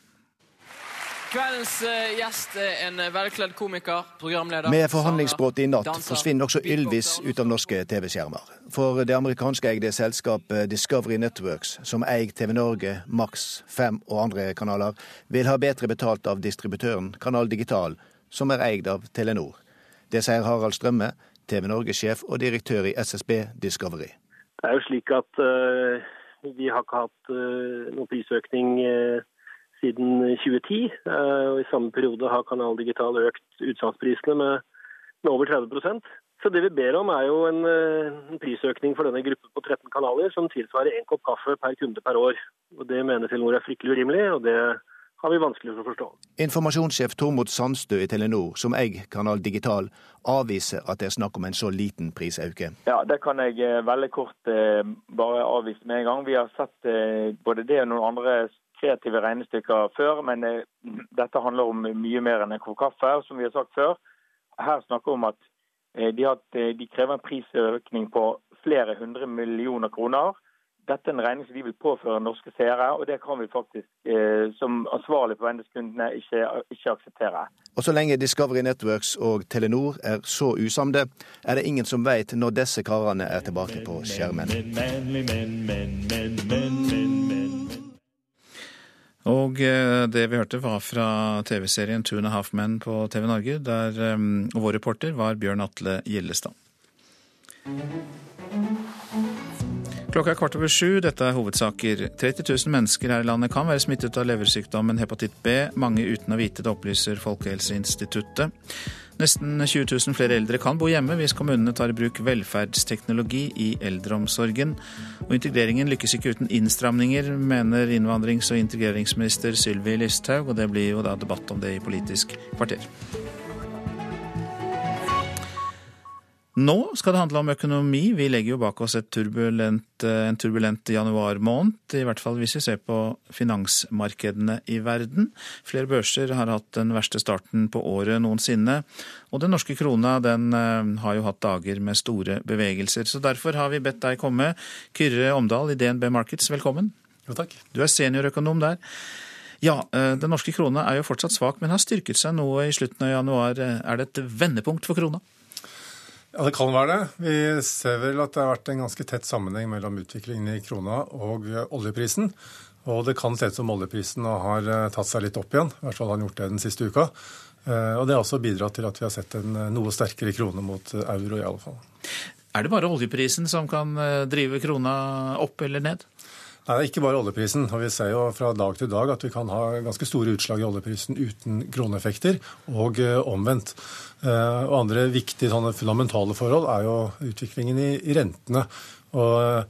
Kveldens eh, gjest er en eh, velkledd komiker, programleder Med forhandlingsbrudd i natt forsvinner også Ylvis ut av norske TV-skjermer. For det amerikanske eide selskapet Discovery Networks, som eier TV Norge, Max, Fem og andre kanaler, vil ha bedre betalt av distributøren Kanal Digital, som er eid av Telenor. Det sier Harald Strømme, TV Norge-sjef og direktør i SSB Discovery. Det er jo slik at uh, vi har ikke hatt uh, noen prisøkning uh, siden 2010. Eh, og I samme periode har Kanal Digital økt utsalgsprisene med, med, over 30 Så det vi ber om er jo en, eh, en, prisøkning for denne gruppen på 13 kanaler som tilsvarer én kopp kaffe per kunde per år. Og Det mener Telenor er fryktelig urimelig, og det har vi vanskelig for å forstå. Informasjonssjef Tormod Sandstø i Telenor, som eier Kanal Digital, avviser at det er snakk om en så liten prisauke. Ja, Det kan jeg eh, veldig kort bare avvise med en gang. Vi har sett både det og noen andre kreative regnestykker før, men eh, dette handler om mye mer enn en kopp kaffe, som vi har sagt før. Her snakker vi om at eh, de, har, eh, de, krever en prisøkning på flere hundre millioner kroner. Dette er en regning som de vil påføre norske seere, og det kan vi faktisk eh, som ansvarlig på vendeskundene ikke, ikke akseptere. Og Så lenge Discovery Networks og Telenor er så usamde, er det ingen som vet når disse karene er tilbake på skjermen. Men, men, men, men, Men, men, men, og eh, det vi hørte var fra TV-serien Two and a Half Men på TV Norge, der um, vår reporter var Bjørn Atle Gillestad. Klokka er kvart over sju. Dette er hovedsaker. 30 000 mennesker her i landet kan være smittet av leversykdommen hepatitt B, mange uten å vite det, opplyser Folkehelseinstituttet. Nesten 20 000 flere eldre kan bo hjemme hvis kommunene tar i bruk velferdsteknologi i eldreomsorgen. Og integreringen lykkes ikke uten innstramninger, mener innvandrings- og integreringsminister Sylvi Listhaug, og det blir jo da debatt om det i Politisk kvarter. Nå skal det handle om økonomi. Vi legger jo bak oss turbulent, eh, en turbulent januarmåned, i hvert fall hvis vi ser på finansmarkedene i verden. Flere børser har hatt den verste starten på året noensinne. Og den norske krona den eh, har jo hatt dager med store bevegelser. Så derfor har vi bedt deg komme. Kyrre Omdal i DNB Markets, velkommen. Jo, takk. Du er seniorøkonom der. Ja, eh, Den norske krona er jo fortsatt svak, men har styrket seg noe i slutten av januar. Er det et vendepunkt for krona? Ja, Det kan være det. Vi ser vel at det har vært en ganske tett sammenheng mellom utviklingen i krona og oljeprisen. Og det kan se ut som oljeprisen har tatt seg litt opp igjen. I hvert fall har den gjort det den siste uka. Og det har også bidratt til at vi har sett en noe sterkere krone mot euro, i alle fall. Er det bare oljeprisen som kan drive krona opp eller ned? Nei, det er ikke bare oljeprisen. og Vi ser jo fra dag til dag at vi kan ha ganske store utslag i oljeprisen uten kroneeffekter, og omvendt. Og Andre viktige sånne fundamentale forhold er jo utviklingen i rentene. Og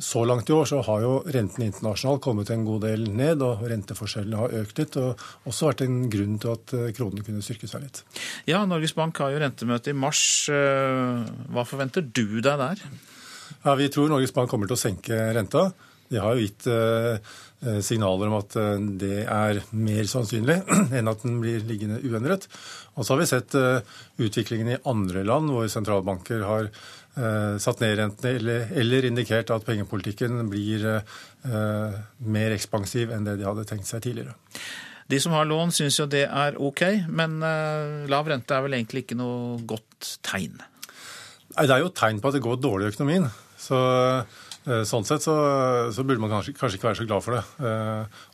så langt i år så har jo rentene internasjonalt kommet en god del ned, og renteforskjellene har økt litt. Og også vært en grunn til at kronen kunne styrke seg litt. Ja, Norges Bank har jo rentemøte i mars. Hva forventer du deg der? Ja, Vi tror Norges Bank kommer til å senke renta. De har jo gitt signaler om at det er mer sannsynlig enn at den blir liggende uendret. Og så har vi sett utviklingen i andre land hvor sentralbanker har satt ned rentene eller, eller, indikert at pengepolitikken blir eh, mer ekspansiv enn det de hadde tenkt seg tidligere. De som har lån, syns jo det er OK, men eh, lav rente er vel egentlig ikke noe godt tegn? Nei, Det er jo tegn på at det går dårlig i økonomien. Så Sånn sett så, så burde man kanskje, kanskje, ikke være så glad for det.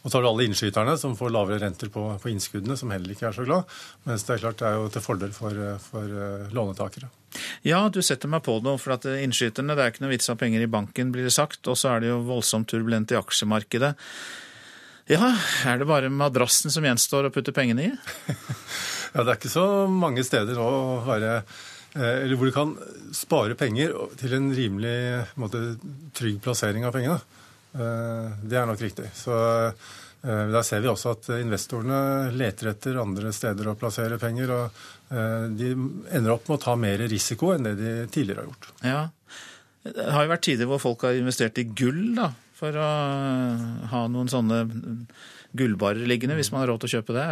Og så har du alle innskyterne som får lavere renter på, på, innskuddene, som heller ikke er så glad. Mens det er klart det er jo til fordel for, for lånetakere. Ja, du setter meg på det. For at innskyterne, det er ikke noe vits av penger i banken, blir det sagt. Og så er det jo voldsomt turbulent i aksjemarkedet. Ja, er det bare madrassen som gjenstår å putte pengene i? ja, det er ikke så mange steder å være eller hvor du kan spare penger til en rimelig måte, trygg plassering av pengene. Det er nok riktig. Så Der ser vi også at investorene leter etter andre steder å plassere penger. og De ender opp med å ta mer risiko enn det de tidligere har gjort. Ja, Det har jo vært tider hvor folk har investert i gull da, for å ha noen sånne gullbarer liggende, hvis man har råd til å kjøpe det.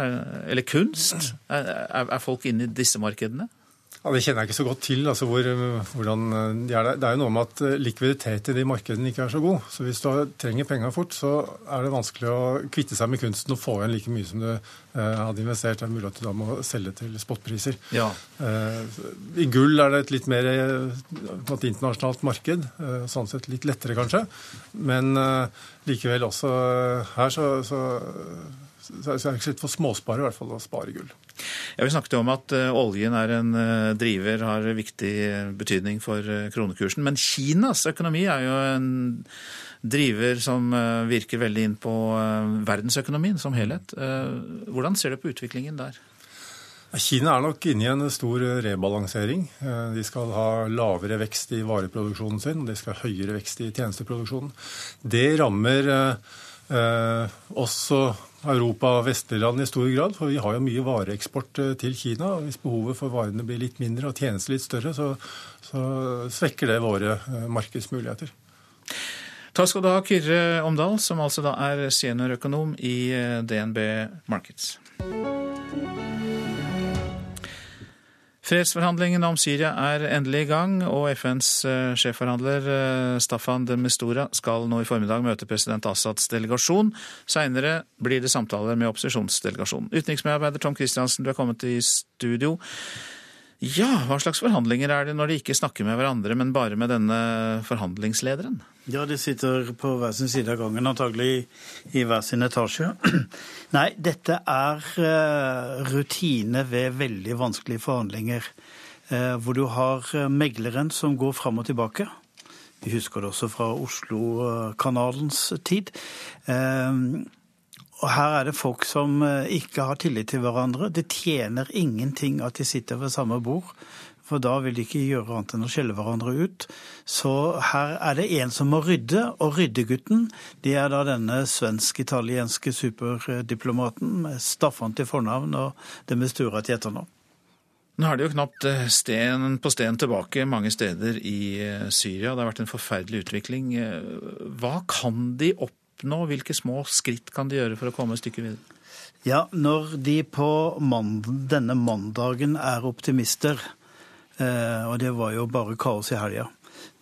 Eller kunst. Er folk inne i disse markedene? Ja, Det kjenner jeg ikke så godt til. altså hvor, hvordan de er der. Det er jo noe med at likviditet i de markedene ikke er så god. Så hvis du trenger penger fort, så er det vanskelig å kvitte seg med kunsten og få igjen like mye som du eh, hadde investert. Det er mulig at du da må selge til spotpriser. Ja. Eh, I gull er det et litt mer et internasjonalt marked. Eh, sånn sett litt lettere, kanskje. Men likevel også her så, så så er det ikke litt for småspare i hvert fall å spare gull. Ja, Vi snakket jo om at oljen er en driver, har viktig betydning for kronekursen. Men Kinas økonomi er jo en driver som virker veldig inn på verdensøkonomien som helhet. Hvordan ser du på utviklingen der? Kina er nok inne i en stor rebalansering. De skal ha lavere vekst i vareproduksjonen sin, og de skal ha høyere vekst i tjenesteproduksjonen. Det rammer eh, også Europa og Vesterland i stor grad, for vi har jo mye vareeksport til Kina. og Hvis behovet for varene blir litt mindre og tjenester litt større, så, så svekker det våre markedsmuligheter. Takk skal du ha, Kyrre Omdal, som altså da er seniorøkonom i DNB Markets. Fredsforhandlingene om Syria er endelig i gang, og FNs sjefforhandler Staffan de Mistura skal nå i formiddag møte president Assads delegasjon. Seinere blir det samtaler med opposisjonsdelegasjonen. Utenriksmedarbeider Tom Christiansen, du er kommet i studio. Ja, hva slags forhandlinger er det når de ikke snakker med hverandre, men bare med denne forhandlingslederen? Ja, de sitter på hver sin side av gangen, antagelig i hver sin etasje. Nei, dette er rutine ved veldig vanskelige forhandlinger. Hvor du har megleren som går fram og tilbake. Vi husker det også fra Oslo-kanalens tid. Og her er det folk som ikke har tillit til hverandre. Det tjener ingenting at de sitter ved samme bord, for da vil de ikke gjøre annet enn å skjelle hverandre ut. Så her er det en som må rydde, og ryddegutten det er da denne svensk-italienske superdiplomaten med Staffan til fornavn og det med Stura til etternavn. Nå er det jo knapt sten på sten tilbake mange steder i Syria. Det har vært en forferdelig utvikling. Hva kan de oppnå? Hvilke små skritt kan de gjøre for å komme et stykke videre? Ja, Når de på mand denne mandagen er optimister, og det var jo bare kaos i helga,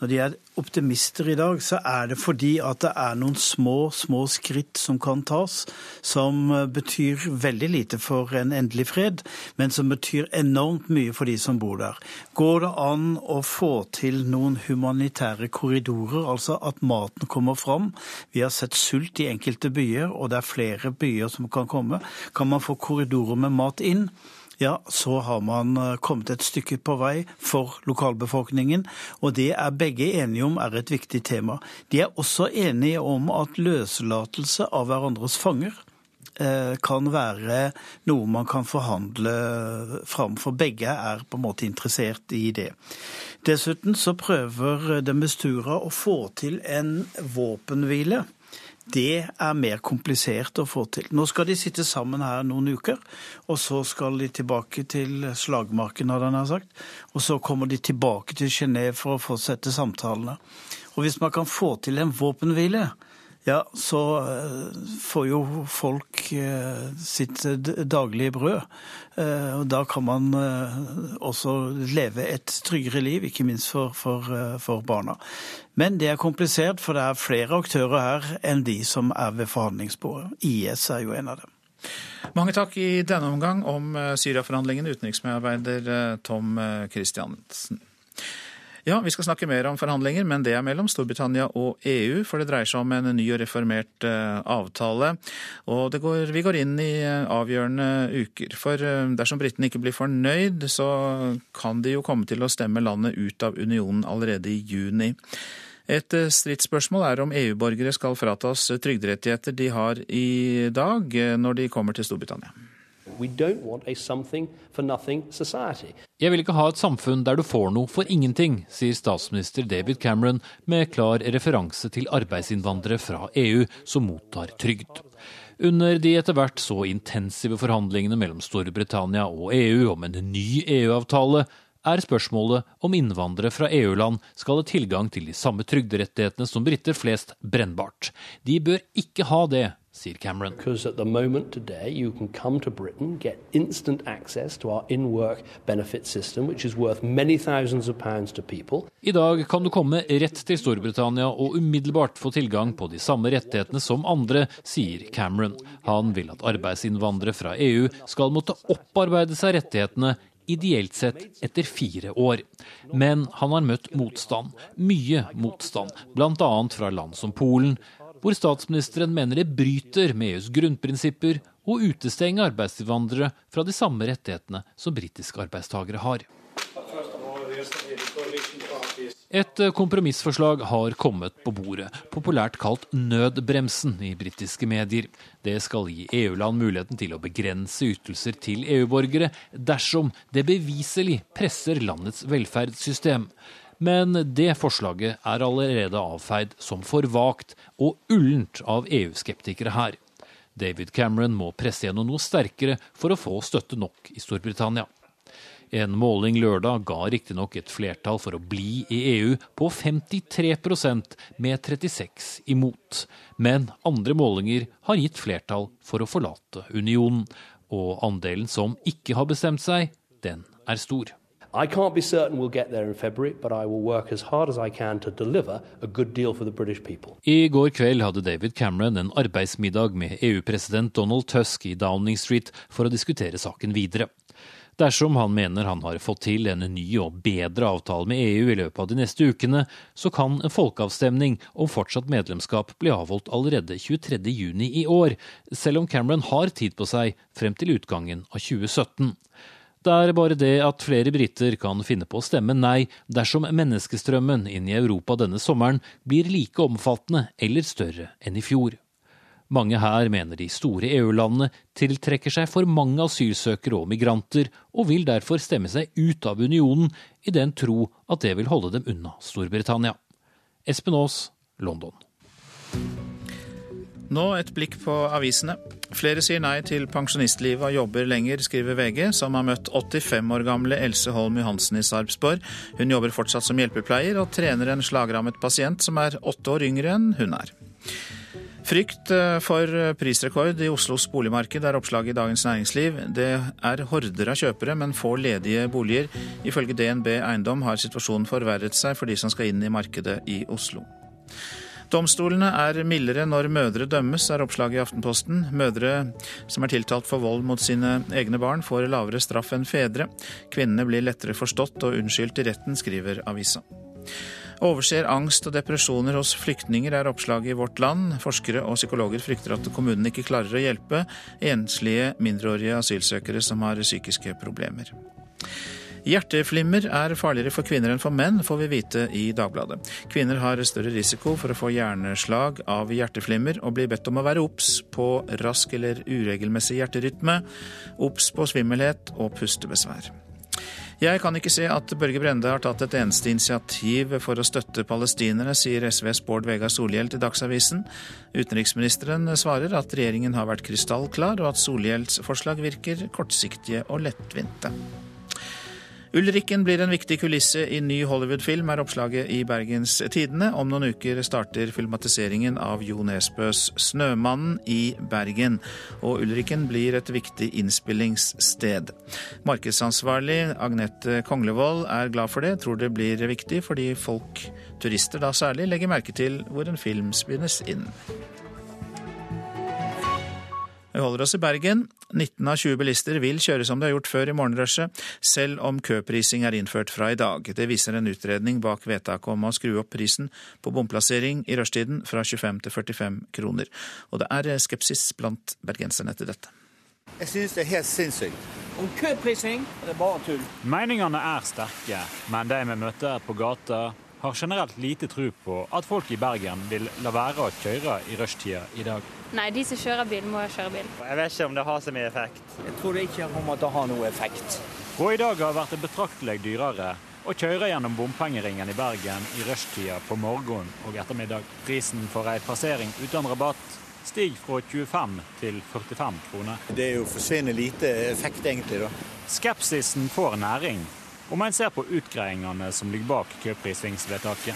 når de er optimister i dag, så er det fordi at det er noen små, små skritt som kan tas, som eh, betyr veldig lite for en endelig fred, men som betyr enormt mye for de som bor der. Går det an å få til noen humanitære korridorer, altså at maten kommer fram? Vi har sett sult i enkelte byer, og det er flere byer som kan komme. Kan man få korridorer med mat inn? Ja, så har man eh, kommet et stykke på vei for lokalbefolkningen. Og det er begge enige om er et viktig tema. De er også enige om at løslatelse av hverandres fanger eh, kan være noe man kan forhandle fram, for begge er på en måte interessert i det. Dessuten så prøver Demistura å få til en våpenhvile det er mer komplisert å få til. Nå skal de sitte sammen her noen uker, og så skal de tilbake til slagmarken, hadde han sagt. Og så kommer de tilbake til Genéve for å fortsette samtalene. Og hvis man kan få til en våpenhvile, ja, så eh, får jo folk eh, sitt daglige brød. Eh, og da kan man også leve et tryggere liv, ikke minst for, for, for barna. Men det er komplisert, for det er flere aktører her enn de som er ved forhandlingsbordet. IS er jo en av dem. Mange takk i denne omgang om Syria-forhandlingene, utenriksmedarbeider Tom Christiansen. Ja, vi skal snakke mer om forhandlinger, men det er mellom Storbritannia og EU. For det dreier seg om en ny og reformert uh, avtale. Og går, vi går inn i uh, avgjørende uker. For uh, dersom britene ikke blir fornøyd, så kan de jo komme til å stemme landet ut av unionen allerede i juni. Et stridsspørsmål er om EU-borgere skal fratas trygderettigheter de har i dag, når de kommer til Storbritannia. Jeg vil ikke ha et samfunn der du får noe for ingenting, sier statsminister David Cameron med klar referanse til arbeidsinnvandrere fra EU som mottar trygd. Under de etter hvert så intensive forhandlingene mellom Storbritannia og EU om en ny EU-avtale, er spørsmålet om innvandrere fra EU-land skal ha tilgang til de samme trygderettighetene som briter flest, brennbart. De bør ikke ha det, sier Cameron. Today, Britain, system, I dag kan du komme rett til Storbritannia og umiddelbart få tilgang på de samme rettighetene som andre, sier Cameron. Han vil at arbeidsinnvandrere fra EU skal måtte opparbeide seg rettighetene ideelt sett etter fire år. Men han har møtt motstand, mye motstand, bl.a. fra land som Polen, hvor statsministeren mener det bryter med EUs grunnprinsipper å utestenge arbeidsinnvandrere fra de samme rettighetene som britiske arbeidstakere har. Et kompromissforslag har kommet på bordet, populært kalt nødbremsen i britiske medier. Det skal gi EU-land muligheten til å begrense ytelser til EU-borgere dersom det beviselig presser landets velferdssystem. Men det forslaget er allerede avfeid som for vagt og ullent av EU-skeptikere her. David Cameron må presse gjennom noe sterkere for å få støtte nok i Storbritannia. En måling lørdag ga riktignok et flertall for å bli i EU på 53% med 36 imot. Men andre målinger har gitt flertall for å forlate unionen. Og andelen som ikke har bestemt seg, den er stor. I can't be certain we'll get there in February, but I will work as hard as I can to deliver a good deal for the British people. I går kveld hadde David Cameron en arbeidsmiddag med EU-president Donald Tusk i Downing Street for å diskutere saken videre. Dersom han mener han har fått til en ny og bedre avtale med EU i løpet av de neste ukene, så kan en folkeavstemning om fortsatt medlemskap bli avholdt allerede 23.6 i år, selv om Cameron har tid på seg frem til utgangen av 2017. Det er bare det at flere briter kan finne på å stemme nei dersom menneskestrømmen inn i Europa denne sommeren blir like omfattende eller større enn i fjor. Mange her mener de store EU-landene tiltrekker seg for mange asylsøkere og migranter, og vil derfor stemme seg ut av unionen i den tro at det vil holde dem unna Storbritannia. Espen Aas, London. Nå et blikk på avisene. Flere sier nei til pensjonistlivet og jobber lenger, skriver VG, som har møtt 85 år gamle Else Holm Johansen i Sarpsborg. Hun jobber fortsatt som hjelpepleier og trener en slagrammet pasient som er åtte år yngre enn hun er. Frykt eh, for prisrekord i Oslos boligmarked er oppslaget i Dagens Næringsliv. Det er horder av kjøpere, men få ledige boliger. Ifølge DNB Eiendom har situasjonen forverret seg for de som skal inn i markedet i Oslo. Domstolene er mildere når mødre dømmes, er oppslaget i Aftenposten. Mødre som er tiltalt for vold mot sine egne barn, får lavere straff enn fedre. Kvinnene blir lettere forstått og unnskyldt i retten, skriver avisa. Overser angst og depresjoner hos flyktninger, er oppslaget i Vårt Land. Forskere og psykologer frykter at kommunene ikke klarer å hjelpe enslige mindreårige asylsøkere som har psykiske problemer. Hjerteflimmer er farligere for kvinner enn for menn, får vi vite i Dagbladet. Kvinner har større risiko for å få hjerneslag av hjerteflimmer, og blir bedt om å være obs på rask eller uregelmessig hjerterytme, obs på svimmelhet og pustebesvær. Jeg kan ikke se at Børge Brende har tatt et eneste initiativ for å støtte palestinerne, sier SVs Bård Vegar Solhjell til Dagsavisen. Utenriksministeren svarer at regjeringen har vært krystallklar, og at Solhjells forslag virker kortsiktige og lettvinte. Ulrikken blir en viktig kulisse i ny Hollywood-film, er oppslaget i Bergens Tidende. Om noen uker starter filmatiseringen av Jo Nesbøs 'Snømannen' i Bergen. Og Ulrikken blir et viktig innspillingssted. Markedsansvarlig Agnete Konglevold er glad for det, tror det blir viktig fordi folk, turister da særlig, legger merke til hvor en film spinnes inn. Vi holder oss i Bergen. 19 av 20 bilister vil kjøre som de har gjort før i morgenrushet, selv om køprising er innført fra i dag. Det viser en utredning bak vedtaket om å skru opp prisen på bomplassering i rushtiden fra 25 til 45 kroner. Og det er skepsis blant bergenserne til dette. Jeg synes det er helt sinnssykt. Om køprising det er bare tull. Meningene er sterke, men de vi møter på gata har generelt lite tro på at folk i Bergen vil la være å kjøre i rushtida i dag. Nei, de som kjører bil, må kjøre bil. Jeg vet ikke om det har så mye effekt. Jeg tror det ikke kommer til å ha noe effekt. Og i dag har vært betraktelig dyrere å kjøre gjennom bompengeringen i Bergen i rushtida på morgen og ettermiddag. Prisen for ei passering uten rabatt stiger fra 25 til 45 kroner. Det er jo forsvinnende lite effekt, egentlig. da. Skepsisen får næring om en ser på utgreiingene som ligger bak køprisvingsvedtaket.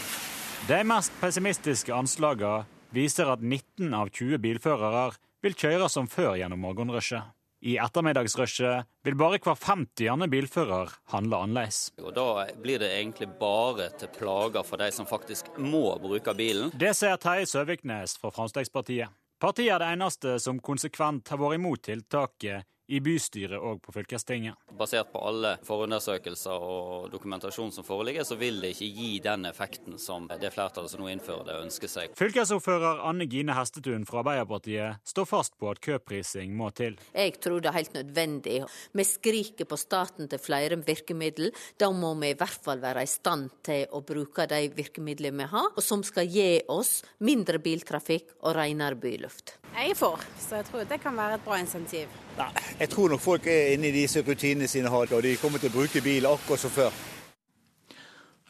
De mest pessimistiske anslagene viser at 19 av 20 bilførere vil kjøre som før gjennom morgenrushet. I ettermiddagsrushet vil bare hver 50. bilfører handle annerledes. Og Da blir det egentlig bare til plager for de som faktisk må bruke bilen. Det sier Terje Søviknes fra Fremskrittspartiet. Partiet er det eneste som konsekvent har vært imot tiltaket i bystyret og på fylkestinget. Basert på alle forundersøkelser og dokumentasjon som foreligger, så vil det ikke gi den effekten som det flertallet som nå innfører det, ønsker seg. Fylkesordfører Anne Gine Hestetun fra Arbeiderpartiet står fast på at køprising må til. Jeg tror det er helt nødvendig. Vi skriker på staten til flere virkemidler. Da må vi i hvert fall være i stand til å bruke de virkemidlene vi har, og som skal gi oss mindre biltrafikk og renere byluft. Jeg er for, så jeg tror det kan være et bra insentiv. Nei, Jeg tror nok folk er inne i disse rutinene sine, og de kommer til å bruke bil akkurat som før.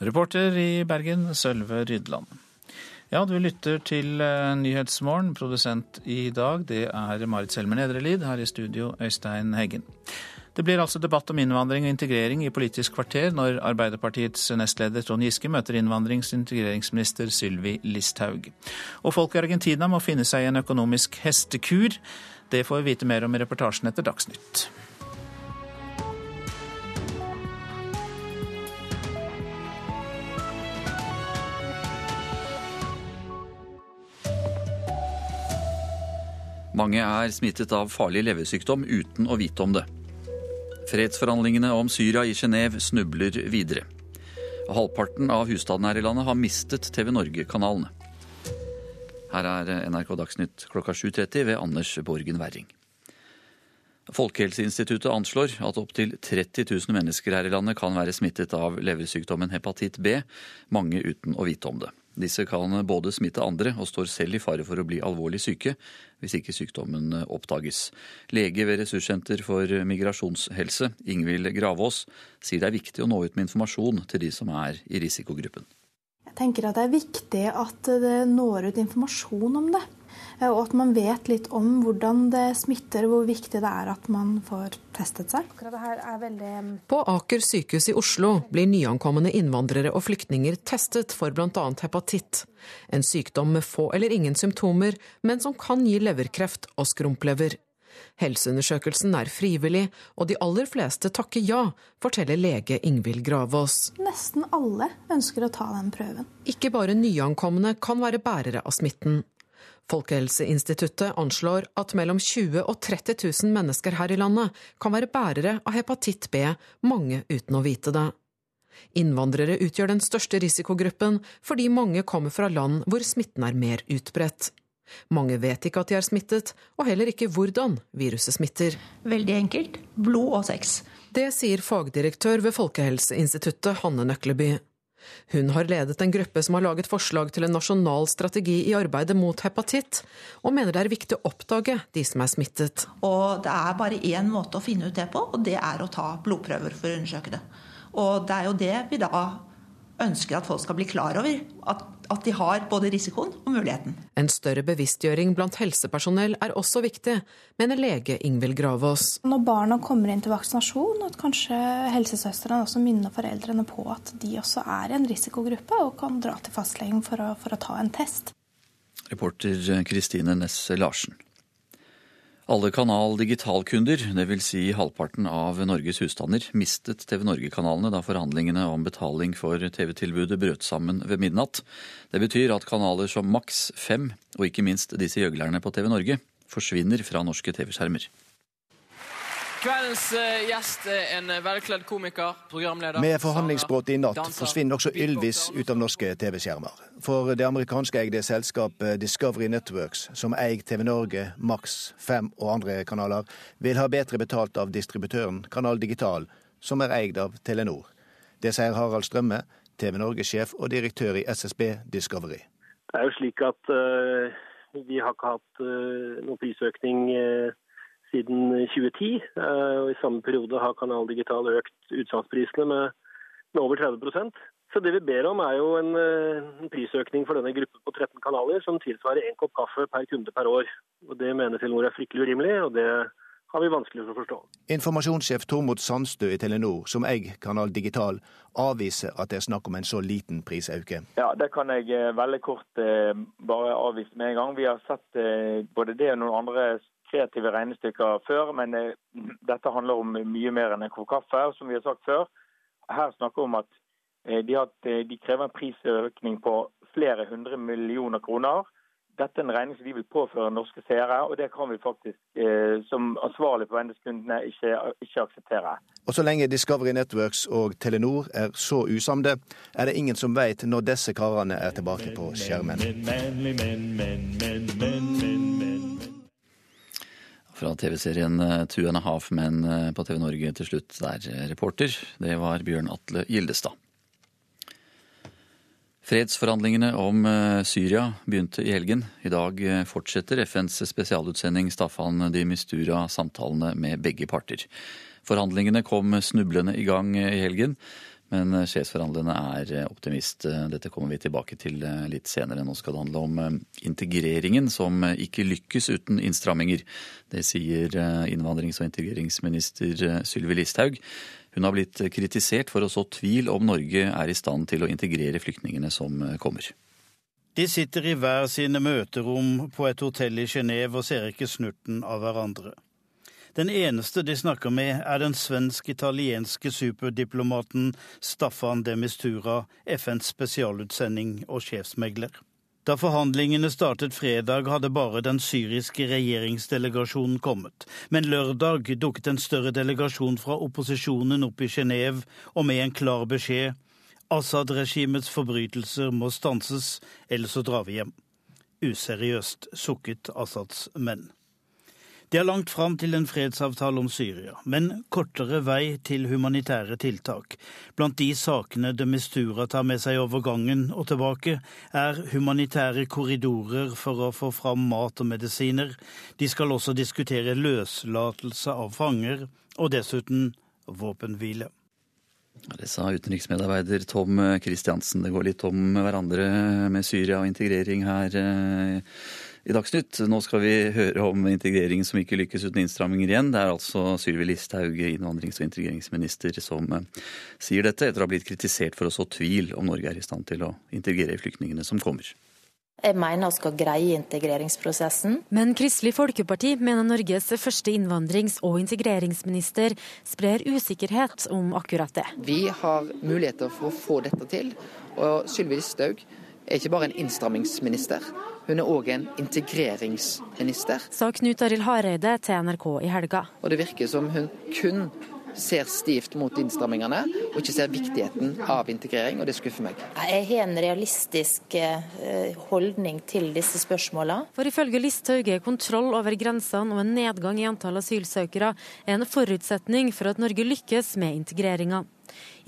Reporter i Bergen, Sølve Rydland. Ja, du lytter til eh, Nyhetsmorgen. Produsent i dag, det er Marit Selmer Nedrelid. Her i studio, Øystein Heggen. Det blir altså debatt om innvandring og integrering i Politisk kvarter når Arbeiderpartiets nestleder Trond Giske møter innvandrings- og integreringsminister Sylvi Listhaug. Og folk i Argentina må finne seg i en økonomisk hestekur. Det får vi vite mer om i reportasjen etter Dagsnytt. Mange er smittet av farlig leversykdom uten å vite om det. Fredsforhandlingene om Syria i Genéve snubler videre. Halvparten av husstandene her i landet har mistet TV Norge-kanalene. Her er NRK Dagsnytt klokka 7.30 ved Anders Borgen Werring. Folkehelseinstituttet anslår at opptil 30 000 mennesker her i landet kan være smittet av leversykdommen hepatitt B, mange uten å vite om det. Disse kan både smitte andre og står selv i fare for å bli alvorlig syke hvis ikke sykdommen oppdages. Lege ved Ressurssenter for migrasjonshelse, Ingvild Gravås, sier det er viktig å nå ut med informasjon til de som er i risikogruppen. Jeg tenker at det er viktig at det når ut informasjon om det. Og at man vet litt om hvordan det smitter, hvor viktig det er at man får testet seg. Veldig... På Aker sykehus i Oslo blir nyankomne innvandrere og flyktninger testet for bl.a. hepatitt. En sykdom med få eller ingen symptomer, men som kan gi leverkreft og skrumplever. Helseundersøkelsen er frivillig, og de aller fleste takker ja, forteller lege Ingvild Gravås. Nesten alle ønsker å ta den prøven. Ikke bare nyankomne kan være bærere av smitten. Folkehelseinstituttet anslår at mellom 20 og 30 000 mennesker her i landet kan være bærere av hepatitt B, mange uten å vite det. Innvandrere utgjør den største risikogruppen fordi mange kommer fra land hvor smitten er mer utbredt. Mange vet ikke at de er smittet, og heller ikke hvordan viruset smitter. Veldig enkelt blod og sex. Det sier fagdirektør ved Folkehelseinstituttet Hanne Nøkleby. Hun har ledet en gruppe som har laget forslag til en nasjonal strategi i arbeidet mot hepatitt, og mener det er viktig å oppdage de som er smittet. Og Det er bare én måte å finne ut det på, og det er å ta blodprøver for å undersøke det. Og det er jo det vi da ønsker at folk skal bli klar over. At, at, de har både risikoen og muligheten. En større bevisstgjøring blant helsepersonell er også viktig, mener lege Ingvild Gravås. Når barna kommer inn til vaksinasjon, at kanskje helsesøstrene også minner foreldrene på at de også er en risikogruppe og kan dra til fastlegen for å, for å ta en test. Reporter Kristine Næss Larsen. Alle Kanal Digital-kunder, dvs. Si halvparten av Norges husstander, mistet TV Norge-kanalene da forhandlingene om betaling for TV-tilbudet brøt sammen ved midnatt. Det betyr at kanaler som Max 5, og ikke minst disse gjøglerne på TV Norge, forsvinner fra norske TV-skjermer. Kveldens eh, gjest er en velkledd komiker, programleder Med forhandlingsbrudd i natt forsvinner også Ylvis ut av norske TV-skjermer. For det amerikanske eide selskapet Discovery Networks, som eier TV Norge, Max Fem og andre kanaler, vil ha bedre betalt av distributøren Kanal Digital, som er eid av Telenor. Det sier Harald Strømme, TV Norge-sjef og direktør i SSB Discovery. Det er jo slik at uh, vi har ikke hatt uh, noen prisøkning uh, siden 2010. Eh, og I samme periode har Kanal Digital økt utsalgsprisene med, med, over 30 Så det vi ber om er jo en, eh, en, prisøkning for denne gruppen på 13 kanaler som tilsvarer én kopp kaffe per kunde per år. Og Det mener Telenor er fryktelig urimelig, og det har vi vanskelig for å forstå. Informasjonssjef Tormod Sandstø i Telenor, som eier Kanal Digital, avviser at det er snakk om en så liten prisøkning. Ja, Det kan jeg eh, veldig kort bare avvise med en gang. Vi har sett både det og noen andre kreative regnestykker før, men eh, dette handler om mye mer enn en kopp kaffe. Som vi har sagt før, her snakker vi om at eh, de, har, eh, de, krever en prisøkning på flere hundre millioner kroner. Dette er en regning som de vil påføre norske seere, og det kan vi faktisk som ansvarlig på vendeskundene ikke, ikke akseptere. Og Så lenge Discovery Networks og Telenor er så usamde, er det ingen som vet når disse karene er tilbake på skjermen. Fra TV-serien eh, Two and a Half Men eh, på TV Norge til slutt der, eh, reporter. Det var Bjørn Atle Gildestad. Fredsforhandlingene om Syria begynte i helgen. I dag fortsetter FNs spesialutsending Staffan de Mistura samtalene med begge parter. Forhandlingene kom snublende i gang i helgen. Men eh, sjefsforhandlerne er eh, optimist. Eh, dette kommer vi tilbake til litt senere. Nå skal det handle om integreringen, som ikke lykkes uten innstramminger. Det sier innvandrings- og integreringsminister Sylvi Listhaug. Hun har blitt kritisert for å så tvil om Norge er i stand til å integrere flyktningene som kommer. De sitter i hver sine møterom på et hotell i Genéve og ser ikke snurten av hverandre. Den eneste de snakker med, er den svensk-italienske superdiplomaten Staffan de Mistura, FNs spesialutsending og sjefsmegler. Da forhandlingene startet fredag, hadde bare den syriske regjeringsdelegasjonen kommet. Men lørdag dukket en større delegasjon fra opposisjonen opp i Genéve, og med en klar beskjed Assad-regimets forbrytelser må stanses, ellers så drar vi hjem. Useriøst sukket Assads menn. Det er langt fram til en fredsavtale om Syria, men kortere vei til humanitære tiltak. Blant de sakene de Mistura tar med seg over gangen og tilbake, er humanitære korridorer for å få fram mat og medisiner. De skal også diskutere løslatelse av fanger, og dessuten våpenhvile. Det sa utenriksmedarbeider Tom Kristiansen. Det går litt om hverandre med Syria og integrering her I Dagsnytt nå skal vi høre om integrering som ikke lykkes uten innstramminger igjen. Det er altså Sylvi Listhaug, innvandrings- og integreringsminister, som eh, sier dette etter å ha blitt kritisert for å så tvil om Norge er i stand til å integrere flyktningene som kommer. Jeg mener vi skal greie integreringsprosessen. Men Kristelig Folkeparti mener Norges første innvandrings- og integreringsminister sprer usikkerhet om akkurat det. Vi har muligheter for å få dette til. Og Sylvi Listhaug er ikke bare en innstrammingsminister, hun er òg en integreringsminister. Sa Knut Arild Hareide til NRK i helga. Og det virker som hun kun ser stivt mot innstrammingene, og ikke ser viktigheten av integrering, og det skuffer meg. Jeg har en realistisk eh, holdning til disse spørsmålene. For ifølge Listhaug er kontroll over grensene og en nedgang i antall asylsøkere en forutsetning for at Norge lykkes med integreringa.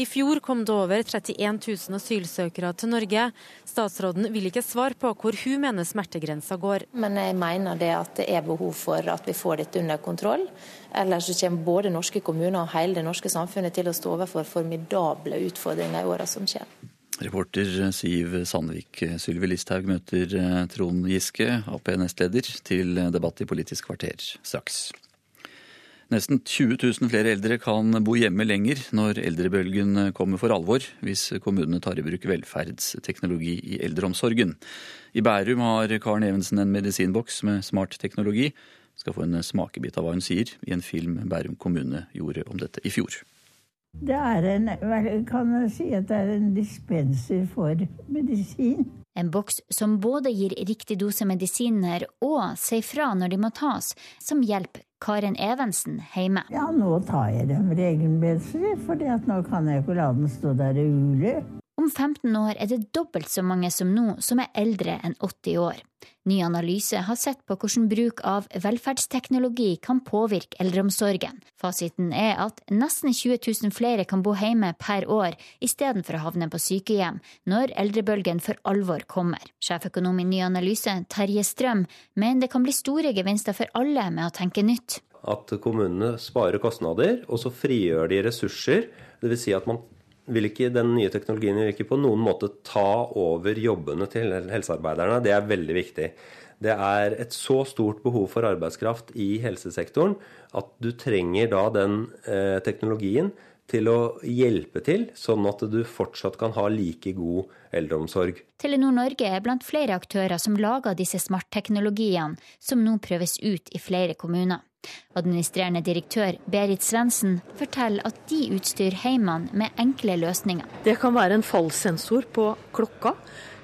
I fjor kom det over 31 000 asylsøkere til Norge. Statsråden vil ikke svare på hvor hun mener smertegrensa går. Men jeg mener det at det er behov for at vi får dette under kontroll. Ellers så kommer både norske kommuner og hele det norske samfunnet til å stå overfor formidable utfordringer i åra som kommer. Reporter Siv Sandvik. Sylvi Listhaug møter eh, Trond Giske, Ap-nestleder, til debatt i Politisk kvarter straks. Nesten 20 000 flere eldre kan bo hjemme lenger når eldrebølgen kommer for alvor, hvis kommunene tar i bruk velferdsteknologi i eldreomsorgen. I Bærum har Karen Evensen en medisinboks med smart teknologi. Skal få en smakebit av hva hun sier i en film Bærum kommune gjorde om dette i fjor. Det er en, kan jeg si at det er en dispenser for medisin. En boks som både gir riktig dose medisiner og sier fra når de må tas, som hjelper Karen Evensen hjemme. Ja, nå tar jeg dem regelmessig, for nå kan jeg ikke la den stå der og ule. Om 15 år er det dobbelt så mange som nå som er eldre enn 80 år. Ny analyse har sett på hvordan bruk av velferdsteknologi kan påvirke eldreomsorgen. Fasiten er at nesten 20 000 flere kan bo hjemme per år istedenfor å havne på sykehjem når eldrebølgen for alvor kommer. Sjeføkonom i Ny analyse, Terje Strøm, mener det kan bli store gevinster for alle med å tenke nytt. At kommunene sparer kostnader, og så frigjør de ressurser. Dvs. Si at man vil ikke, den nye teknologien vil ikke på noen måte ta over jobbene til helsearbeiderne. Det er veldig viktig. Det er et så stort behov for arbeidskraft i helsesektoren at du trenger da den eh, teknologien til å hjelpe til, sånn at du fortsatt kan ha like god eldreomsorg. Telenor Norge er blant flere aktører som lager disse smartteknologiene, som nå prøves ut i flere kommuner. Administrerende direktør Berit Svendsen forteller at de utstyrer heimene med enkle løsninger. Det kan være en fallsensor på klokka.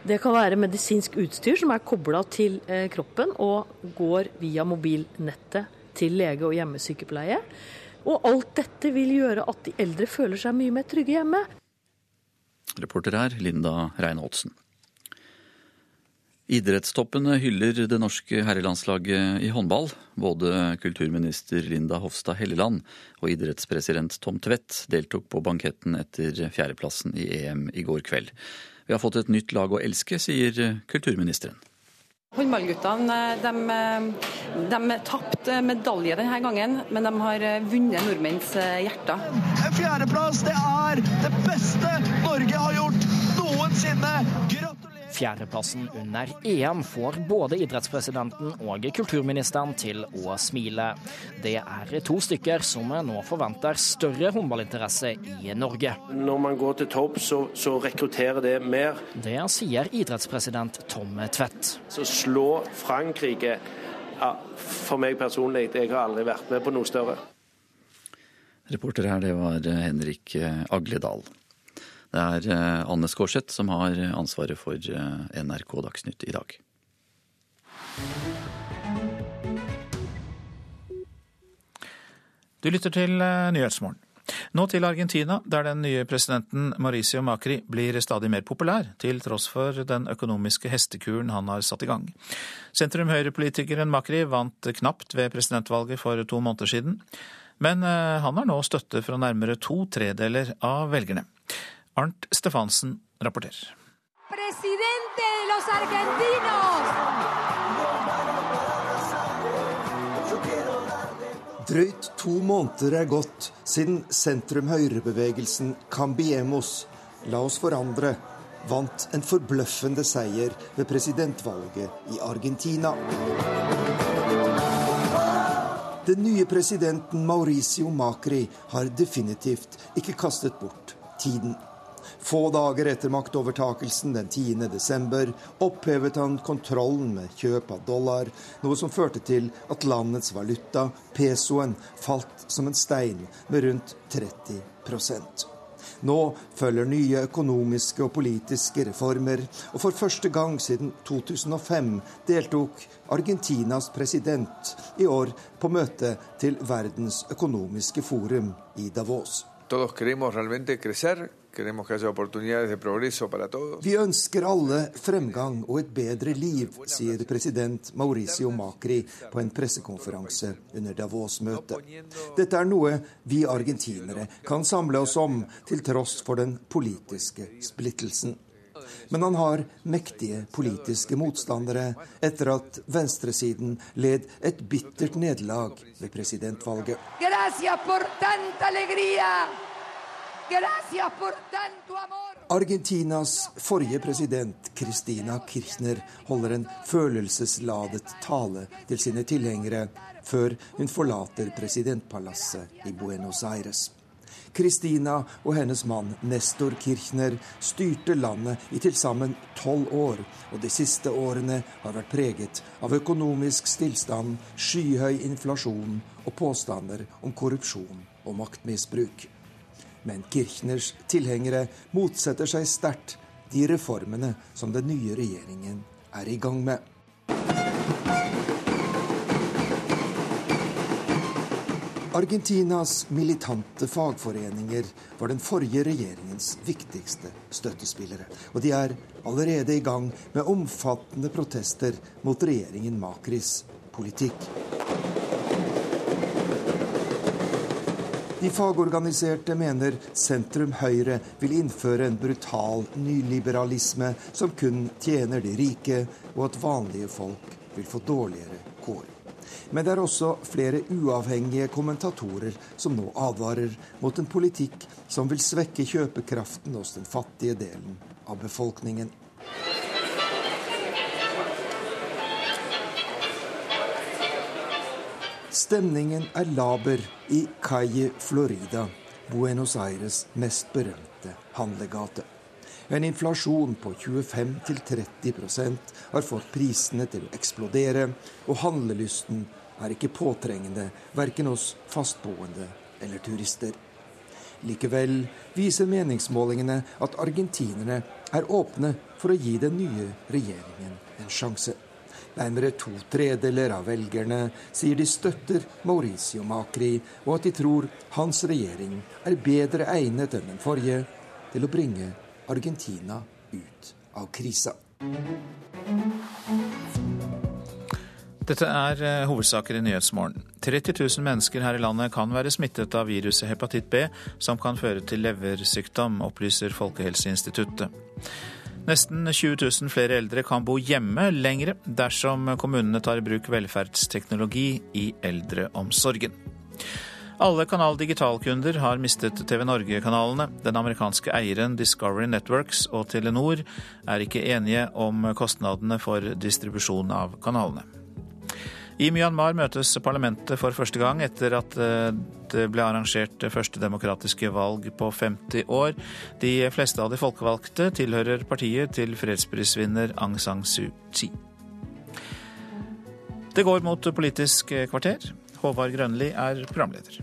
Det kan være medisinsk utstyr som er kobla til eh, kroppen og går via mobilnettet til lege og hjemmesykepleie. Og alt dette vil gjøre at de eldre føler seg mye mer trygge hjemme. Reporter her, Linda Reinholdsen. Idrettstoppene hyller det norske herrelandslaget i håndball. Både kulturminister Linda Hofstad Helleland og idrettspresident Tom Tvedt deltok på banketten etter fjerdeplassen i EM i går kveld. Vi har fått et nytt lag å elske, sier kulturministeren. Håndballguttene de, de tapte medalje denne gangen, men de har vunnet nordmenns hjerter. En fjerdeplass, det er det beste Norge har gjort noensinne! Gratulerer! Fjerdeplassen under EM får både idrettspresidenten og kulturministeren til å smile. Det er to stykker som nå forventer større håndballinteresse i Norge. Når man går til topp, så, så rekrutterer det mer. Det sier idrettspresident Tom Tvedt. Så slå Frankrike ja, For meg personlig, jeg har aldri vært med på noe større. Reporter her, det var Henrik Agledal. Det er eh, Anne Skårseth som har ansvaret for eh, NRK Dagsnytt i dag. Du lytter til eh, Nyhetsmorgen. Nå til Argentina, der den nye presidenten Mauricio Macri blir stadig mer populær, til tross for den økonomiske hestekuren han har satt i gang. Sentrum-høyre-politikeren Macri vant knapt ved presidentvalget for to måneder siden, men han har nå støtte fra nærmere to tredeler av velgerne. Arnt Stefansen rapporterer. Presidente de los argentinos! Drøyt to måneder er gått siden sentrum-høyre-bevegelsen Cambiemos, la oss forandre, vant en forbløffende seier ved presidentvalget i Argentina. Den nye presidenten Mauricio Macri har definitivt ikke kastet bort tiden. Få dager etter maktovertakelsen den 10. desember opphevet han kontrollen med kjøp av dollar, noe som førte til at landets valuta, pesoen, falt som en stein med rundt 30% nå følger nye økonomiske og politiske reformer, og for første gang siden 2005 deltok Argentinas president i år på møte til Verdens økonomiske forum i Davos. Todos queremos realmente crecer, vi ønsker alle fremgang og et bedre liv, sier president Mauricio Macri på en pressekonferanse under Davos-møtet. Dette er noe vi argentinere kan samle oss om, til tross for den politiske splittelsen. Men han har mektige politiske motstandere etter at venstresiden led et bittert nederlag ved presidentvalget. Argentinas forrige president, Cristina Kirchner, holder en følelsesladet tale til sine tilhengere før hun forlater presidentpalasset i Buenos Aires. Cristina og hennes mann Nestor Kirchner styrte landet i til sammen tolv år, og de siste årene har vært preget av økonomisk stillstand, skyhøy inflasjon og påstander om korrupsjon og maktmisbruk. Men Kirchners tilhengere motsetter seg sterkt de reformene som den nye regjeringen er i gang med. Argentinas militante fagforeninger var den forrige regjeringens viktigste støttespillere. Og de er allerede i gang med omfattende protester mot regjeringen Makris politikk. De fagorganiserte mener sentrum Høyre vil innføre en brutal nyliberalisme som kun tjener de rike, og at vanlige folk vil få dårligere kår. Men det er også flere uavhengige kommentatorer som nå advarer mot en politikk som vil svekke kjøpekraften hos den fattige delen av befolkningen. Stemningen er laber i Calle Florida, Buenos Aires mest berømte handlegate. En inflasjon på 25-30% har fått prisene til å eksplodere, og handlelysten er ikke påtrengende verken hos fastboende eller turister. Likevel viser meningsmålingene at argentinerne er åpne for å gi den nye regjeringen en sjanse. Nærmere to tredeler av velgerne sier de støtter Mauricio Macri, og at de tror hans regjering er bedre egnet enn den forrige til å bringe Argentina ut av krisa. Dette er eh, hovedsaker i Nyhetsmorgen. 30 000 mennesker her i landet kan være smittet av viruset hepatitt B, som kan føre til leversykdom, opplyser Folkehelseinstituttet. Nesten 20 000 flere eldre kan bo hjemme lengre dersom kommunene tar i bruk velferdsteknologi i eldreomsorgen. Alle Kanal Digital-kunder har mistet TV Norge-kanalene. Den amerikanske eieren Discovery Networks og Telenor er ikke enige om kostnadene for distribusjon av kanalene. I Myanmar møtes parlamentet for første gang etter at eh, det ble arrangert første demokratiske valg på 50 år. De fleste av de folkevalgte tilhører partiet til fredsprisvinner Aung San Suu Kyi. Det går mot Politisk kvarter. Håvard Grønli er programleder.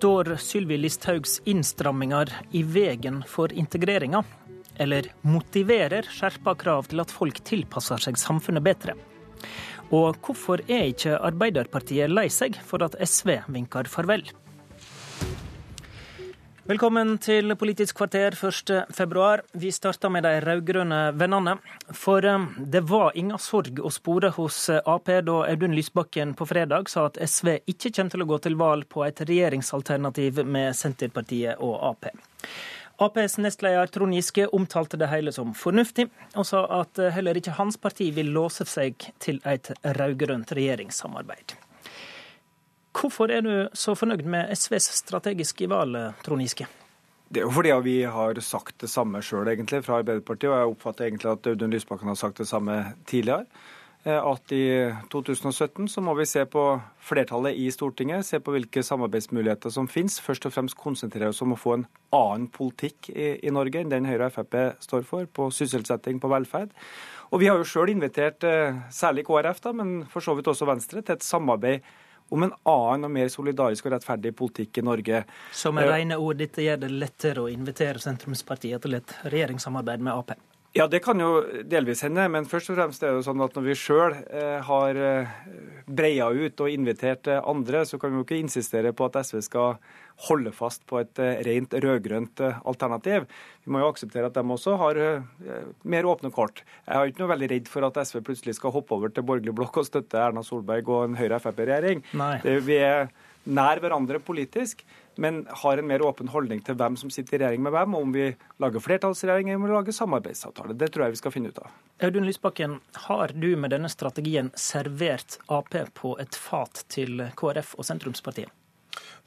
Står Sylvi Listhaugs innstramminger i veien for integreringa? Eller motiverer skjerpa krav til at folk tilpasser seg samfunnet bedre? Og hvorfor er ikke Arbeiderpartiet lei seg for at SV vinker farvel? Velkommen til Politisk kvarter 1.2. Vi starter med de rød-grønne vennene. For eh, det var ingen sorg å spore hos eh, Ap da Audun Lysbakken på fredag sa at SV ikke kommer til å gå til valg på et regjeringsalternativ med Senterpartiet og Ap. Aps nestleder Trond Giske omtalte det hele som fornuftig, og sa at eh, heller ikke hans parti vil låse seg til et rød-grønt regjeringssamarbeid. Hvorfor er du så fornøyd med SVs strategiske valg, Trond Giske? Det er jo fordi vi har sagt det samme sjøl, egentlig, fra Arbeiderpartiet. Og jeg oppfatter egentlig at Audun Lysbakken har sagt det samme tidligere. Eh, at i 2017 så må vi se på flertallet i Stortinget, se på hvilke samarbeidsmuligheter som finnes. Først og fremst konsentrere oss om å få en annen politikk i, i Norge enn den Høyre og Frp står for, på sysselsetting, på velferd. Og vi har jo sjøl invitert eh, særlig KrF, da, men for så vidt også Venstre, til et samarbeid om en annen og mer solidarisk og rettferdig politikk i Norge. Så med rene ord, dette gjør det lettere å invitere sentrumspartiet til et regjeringssamarbeid med Ap? Ja, det kan jo delvis hende, men først og fremst er det jo sånn at når vi sjøl eh, har eh, breia ut og invitert eh, andre, så kan vi jo ikke insistere på at SV skal holde fast på et rent rød-grønt alternativ. Vi må jo akseptere at de også har mer åpne kort. Jeg har ikke noe veldig redd for at SV plutselig skal hoppe over til borgerlig blokk og støtte Erna Solberg og en Høyre-Frp-regjering. Vi er nær hverandre politisk men har en mer åpen holdning til hvem som sitter i regjering med hvem, og om vi lager flertallsregjering eller om vi lager samarbeidsavtale. Det tror jeg vi skal finne ut av. Audun Lysbakken, har du med denne strategien servert Ap på et fat til KrF og sentrumspartiet?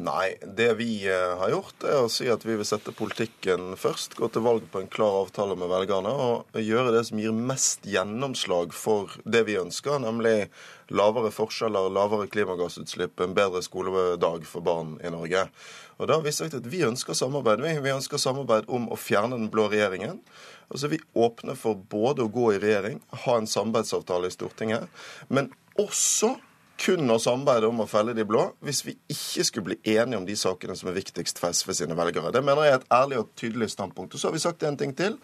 Nei, det vi eh, har gjort, er å si at vi vil sette politikken først. Gå til valg på en klar avtale med velgerne og gjøre det som gir mest gjennomslag for det vi ønsker, nemlig lavere forskjeller, lavere klimagassutslipp, en bedre skoledag for barn i Norge. Og da har Vi sagt at vi ønsker samarbeid. Vi, vi ønsker samarbeid om å fjerne den blå regjeringen. Altså vi åpner for både å gå i regjering, ha en samarbeidsavtale i Stortinget, men også kun å samarbeide om å felle de blå hvis vi ikke skulle bli enige om de sakene som er viktigst for SV sine velgere. Det mener jeg er et ærlig og tydelig standpunkt. Og så har vi sagt en ting til.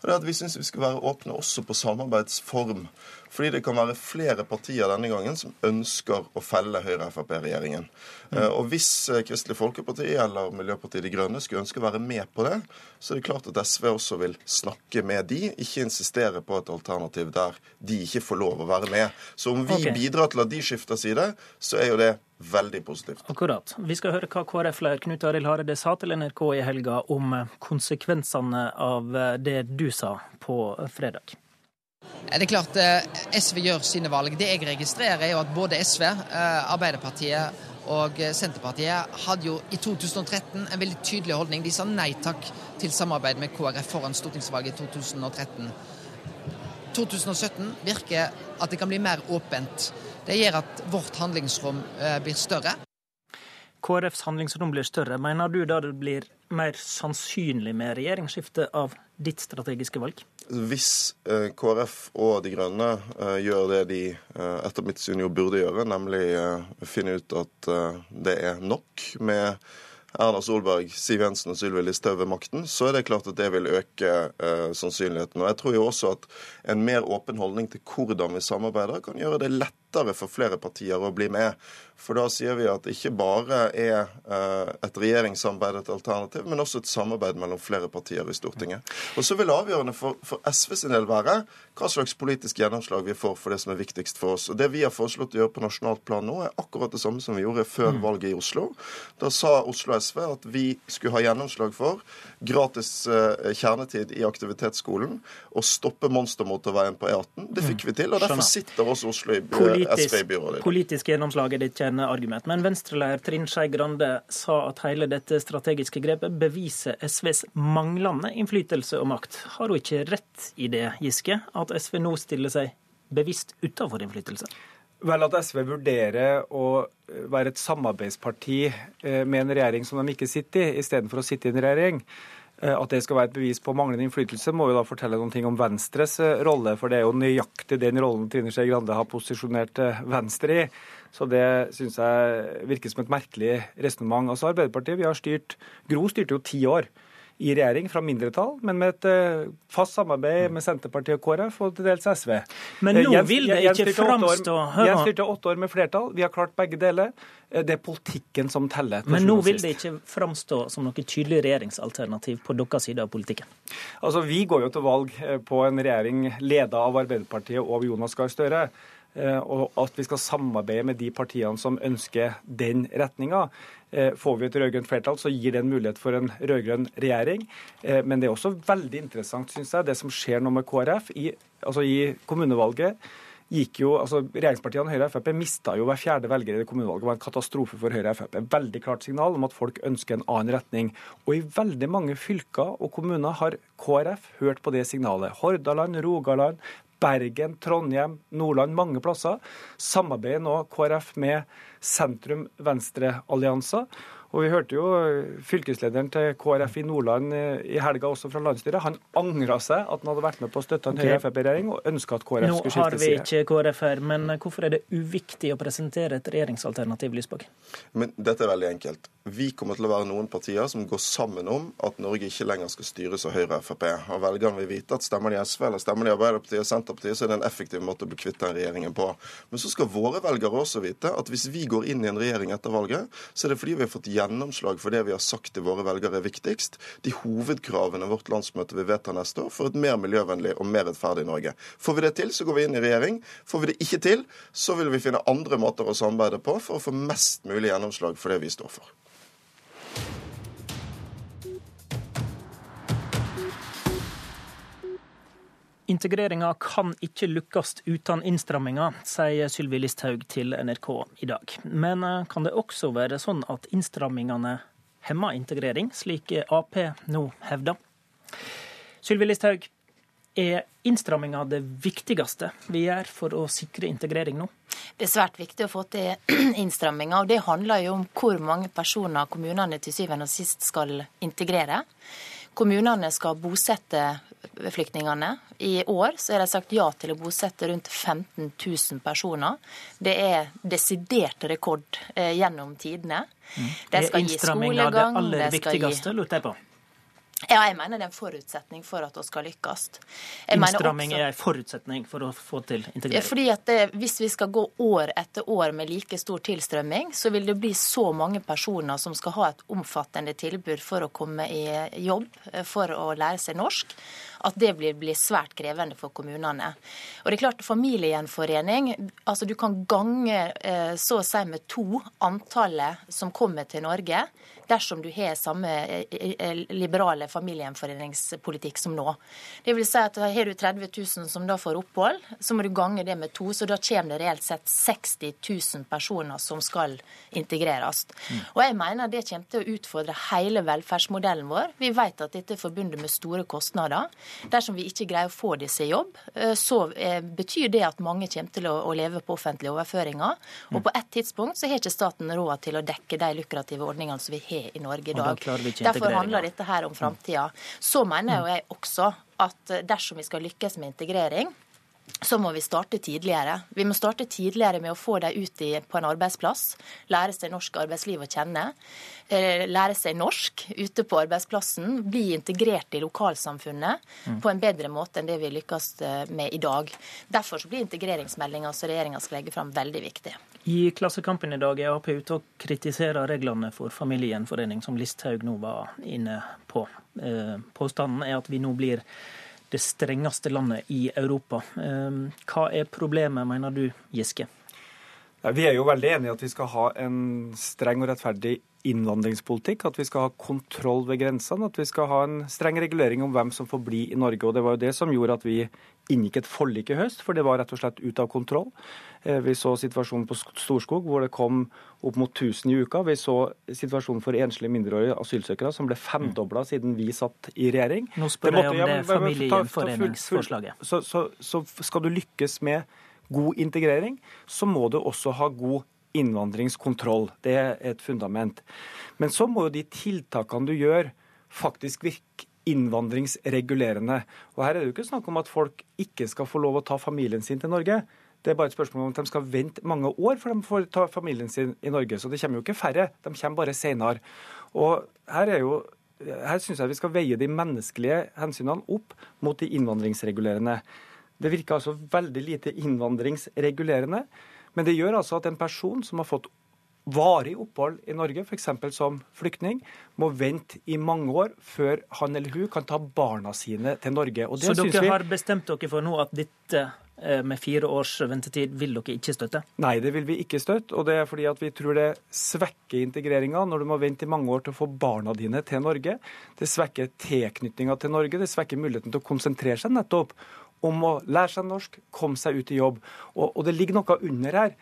og det er at Vi syns vi skal være åpne også på samarbeidsform. Fordi det kan være flere partier denne gangen som ønsker å felle Høyre-Frp-regjeringen. Mm. Eh, og Hvis eh, Kristelig Folkeparti eller Miljøpartiet De Grønne skulle ønske å være med på det, så er det klart at SV også vil snakke med de, ikke insistere på et alternativ der de ikke får lov å være med. Så om vi okay. bidrar til at de skifter side, så er jo det veldig positivt. Akkurat. Vi skal høre hva KrF-leder Knut Arild Hareide sa til NRK i helga om konsekvensene av det du sa på fredag. Det er klart eh, SV gjør sine valg. Det jeg registrerer, er jo at både SV, eh, Arbeiderpartiet og eh, Senterpartiet hadde jo i 2013 en veldig tydelig holdning. De sa nei takk til samarbeid med KrF foran stortingsvalget i 2013. 2017 virker at det kan bli mer åpent. Det gjør at vårt handlingsrom blir større. KrFs handlingsrom blir større. Mener du da det blir mer sannsynlig med regjeringsskifte av ditt strategiske valg? Hvis eh, KrF og De Grønne eh, gjør det de eh, etter mitt syn jo burde gjøre, nemlig finne ut at det er nok med Erna Solberg, Siv Jensen og Sylvi Listhaug ved makten, så er det klart at det vil øke sannsynligheten. Og Jeg tror jo også at en mer åpen holdning til hvordan vi samarbeider, kan gjøre det lettere for flere partier å bli med. For da sier vi at det ikke bare er eh, et regjeringssamarbeid et alternativ, men også et samarbeid mellom flere partier i Stortinget. Og så vil avgjørende for, for SV sin del være hva slags politisk gjennomslag vi får for det som er viktigst for oss. Og Det vi har foreslått å gjøre på nasjonalt plan nå, er akkurat det samme som vi gjorde før mm. valget i Oslo. Da sa Oslo SV at vi skulle ha gjennomslag for gratis eh, kjernetid i aktivitetsskolen og stoppe monstermotorveien på E18. Det fikk vi til, og derfor sitter også Oslo i Byrådet. Politisk gjennomslag er ditt kjerneargument. Men Venstre-leder Trine Skei Grande sa at hele dette strategiske grepet beviser SVs manglende innflytelse og makt. Har hun ikke rett i det, Giske, at SV nå stiller seg bevisst utenfor innflytelse? Vel, at SV vurderer å være et samarbeidsparti eh, med en regjering som de ikke sitter i, istedenfor å sitte i en regjering. Eh, at det skal være et bevis på manglende innflytelse, må jo da fortelle noen ting om Venstres eh, rolle. For det er jo nøyaktig den rollen Trine Skei Grande har posisjonert Venstre i. Så det syns jeg virker som et merkelig resonnement. Altså Arbeiderpartiet, vi har styrt Gro styrte jo ti år i regjering fra mindretall, men med et uh, fast samarbeid med Senterpartiet og KrF og til dels SV. Men nå Jens, vil det ikke framstå Jens styrte åtte år med flertall. Vi har klart begge deler. Det er politikken som teller. Men nå vil det ikke framstå som noe tydelig regjeringsalternativ på deres side av politikken? Altså, Vi går jo til valg på en regjering leda av Arbeiderpartiet og Jonas Gahr Støre. Eh, og at vi skal samarbeide med de partiene som ønsker den retninga. Eh, får vi et rød-grønt flertall, så gir det en mulighet for en rød-grønn regjering. Eh, men det er også veldig interessant, syns jeg, det som skjer nå med KrF. I, altså i kommunevalget gikk jo, altså Regjeringspartiene Høyre og Frp mista jo hver fjerde velger i det kommunevalget. Det var en katastrofe for Høyre og Frp. Veldig klart signal om at folk ønsker en annen retning. Og i veldig mange fylker og kommuner har KrF hørt på det signalet. Hordaland, Rogaland, Bergen, Trondheim, Nordland, mange plasser samarbeider nå KrF med sentrum-venstre-allianser. Og Vi hørte jo fylkeslederen til KrF i Nordland eh, i helga også fra landsstyret. Han angra seg at han hadde vært med på å støtte en okay. Høyre-Frp-regjering og ønska at KrF Nå skulle skifte side. Nå har vi ikke KrF her, men hvorfor er det uviktig å presentere et regjeringsalternativ, Lysbakken? Men Dette er veldig enkelt. Vi kommer til å være noen partier som går sammen om at Norge ikke lenger skal styres av Høyre og Frp. Og velgerne vil vite at stemmer de SV eller stemmer de Arbeiderpartiet og Senterpartiet, så er det en effektiv måte å bli kvitt den regjeringen på. Men så skal våre velgere også vite at hvis vi går inn i en regjering etter valget, så er det fordi vi har fått gjennomslag for det vi har sagt til våre velgere er viktigst. De hovedkravene vårt landsmøte vil vedta neste år for et mer miljøvennlig og mer rettferdig Norge. Får vi det til, så går vi inn i regjering. Får vi det ikke til, så vil vi finne andre måter å samarbeide på for å få mest mulig gjennomslag for det vi står for. Integreringa kan ikke lykkes uten innstramminger, sier Sylvi Listhaug til NRK i dag. Men eh, kan det også være sånn at innstrammingene hemmer integrering, slik Ap nå hevder? Sylvi Listhaug, er innstramminga det viktigste vi gjør for å sikre integrering nå? Det er svært viktig å få til innstramminger. og det handler jo om hvor mange personer kommunene til syvende og sist skal integrere. Kommunene skal bosette flyktningene. I år så er de sagt ja til å bosette rundt 15 000 personer. Det er desidert rekord eh, gjennom tidene. Mm. De skal gi skolegang. Det aller viktigste, lurte jeg på. Ja, jeg mener det er en forutsetning for at vi skal lykkes. Innstramming er en forutsetning for å få til integrering? Fordi at det, Hvis vi skal gå år etter år med like stor tilstrømming, så vil det bli så mange personer som skal ha et omfattende tilbud for å komme i jobb, for å lære seg norsk, at det blir, blir svært krevende for kommunene. Og det er klart, Familiegjenforening altså Du kan gange eh, så å si med to antallet som kommer til Norge dersom du har samme eh, eh, liberale familiegjenforeningspolitikk som nå. Det vil si at Har du 30 000 som da får opphold, så må du gange det med to. Så da kommer det reelt sett 60 000 personer som skal integreres. Mm. Og jeg mener det kommer til å utfordre hele velferdsmodellen vår. Vi vet at dette er forbundet med store kostnader. Dersom vi ikke greier å få disse i jobb, eh, så betyr det at mange kommer til å leve på offentlige overføringer. Og mm. på et tidspunkt så har ikke staten råd til å dekke de lukrative ordningene som vi har i Norge i dag. Derfor handler dette her om framtida. Så mener jeg også at dersom vi skal lykkes med integrering, så må vi starte tidligere. Vi må starte tidligere med å få dem ut i, på en arbeidsplass. Lære seg norsk arbeidsliv å kjenne. Eh, lære seg norsk ute på arbeidsplassen. Bli integrert i lokalsamfunnet mm. på en bedre måte enn det vi lykkes eh, med i dag. Derfor blir integreringsmeldinga som regjeringa skal legge fram, veldig viktig. I Klassekampen i dag er Ap ute og kritiserer reglene for familiegjenforening, som Listhaug nå var inne på. Eh, påstanden er at vi nå blir det strengeste landet i Europa. Ehm, hva er problemet, mener du, Giske? Vi er jo veldig enige i at vi skal ha en streng og rettferdig innvandringspolitikk, at vi skal ha kontroll ved grensene, at vi skal ha en streng regulering om hvem som får bli i Norge. Og Det var jo det som gjorde at vi inngikk et forlik i høst, for det var rett og slett ut av kontroll. Eh, vi så situasjonen på Storskog, hvor det kom opp mot 1000 i uka. Vi så situasjonen for enslige mindreårige asylsøkere, som ble femdobla siden vi satt i regjering. Nå spør jeg om det familiegjenforeningsforslaget. Så, så, så skal du lykkes med god integrering, så må du også ha god innvandringskontroll. Det er et fundament. Men så må jo de tiltakene du gjør, faktisk virke innvandringsregulerende. Og Her er det jo ikke snakk om at folk ikke skal få lov å ta familien sin til Norge. Det er bare et spørsmål om at de skal vente mange år før de får ta familien sin i Norge. Så det kommer jo ikke færre, de kommer bare senere. Og her er jo her syns jeg vi skal veie de menneskelige hensynene opp mot de innvandringsregulerende. Det virker altså veldig lite innvandringsregulerende. Men det gjør altså at en person som har fått varig opphold i Norge, f.eks. som flyktning, må vente i mange år før han eller hun kan ta barna sine til Norge. Så dere vi... har bestemt dere for nå at dette eh, med fire års ventetid vil dere ikke støtte? Nei, det vil vi ikke støtte. Og det er fordi at vi tror det svekker integreringa når du må vente i mange år til å få barna dine til Norge. Det svekker tilknytninga til Norge. Det svekker muligheten til å konsentrere seg nettopp om å lære seg norsk, komme seg ut i jobb. Og, og det ligger noe under her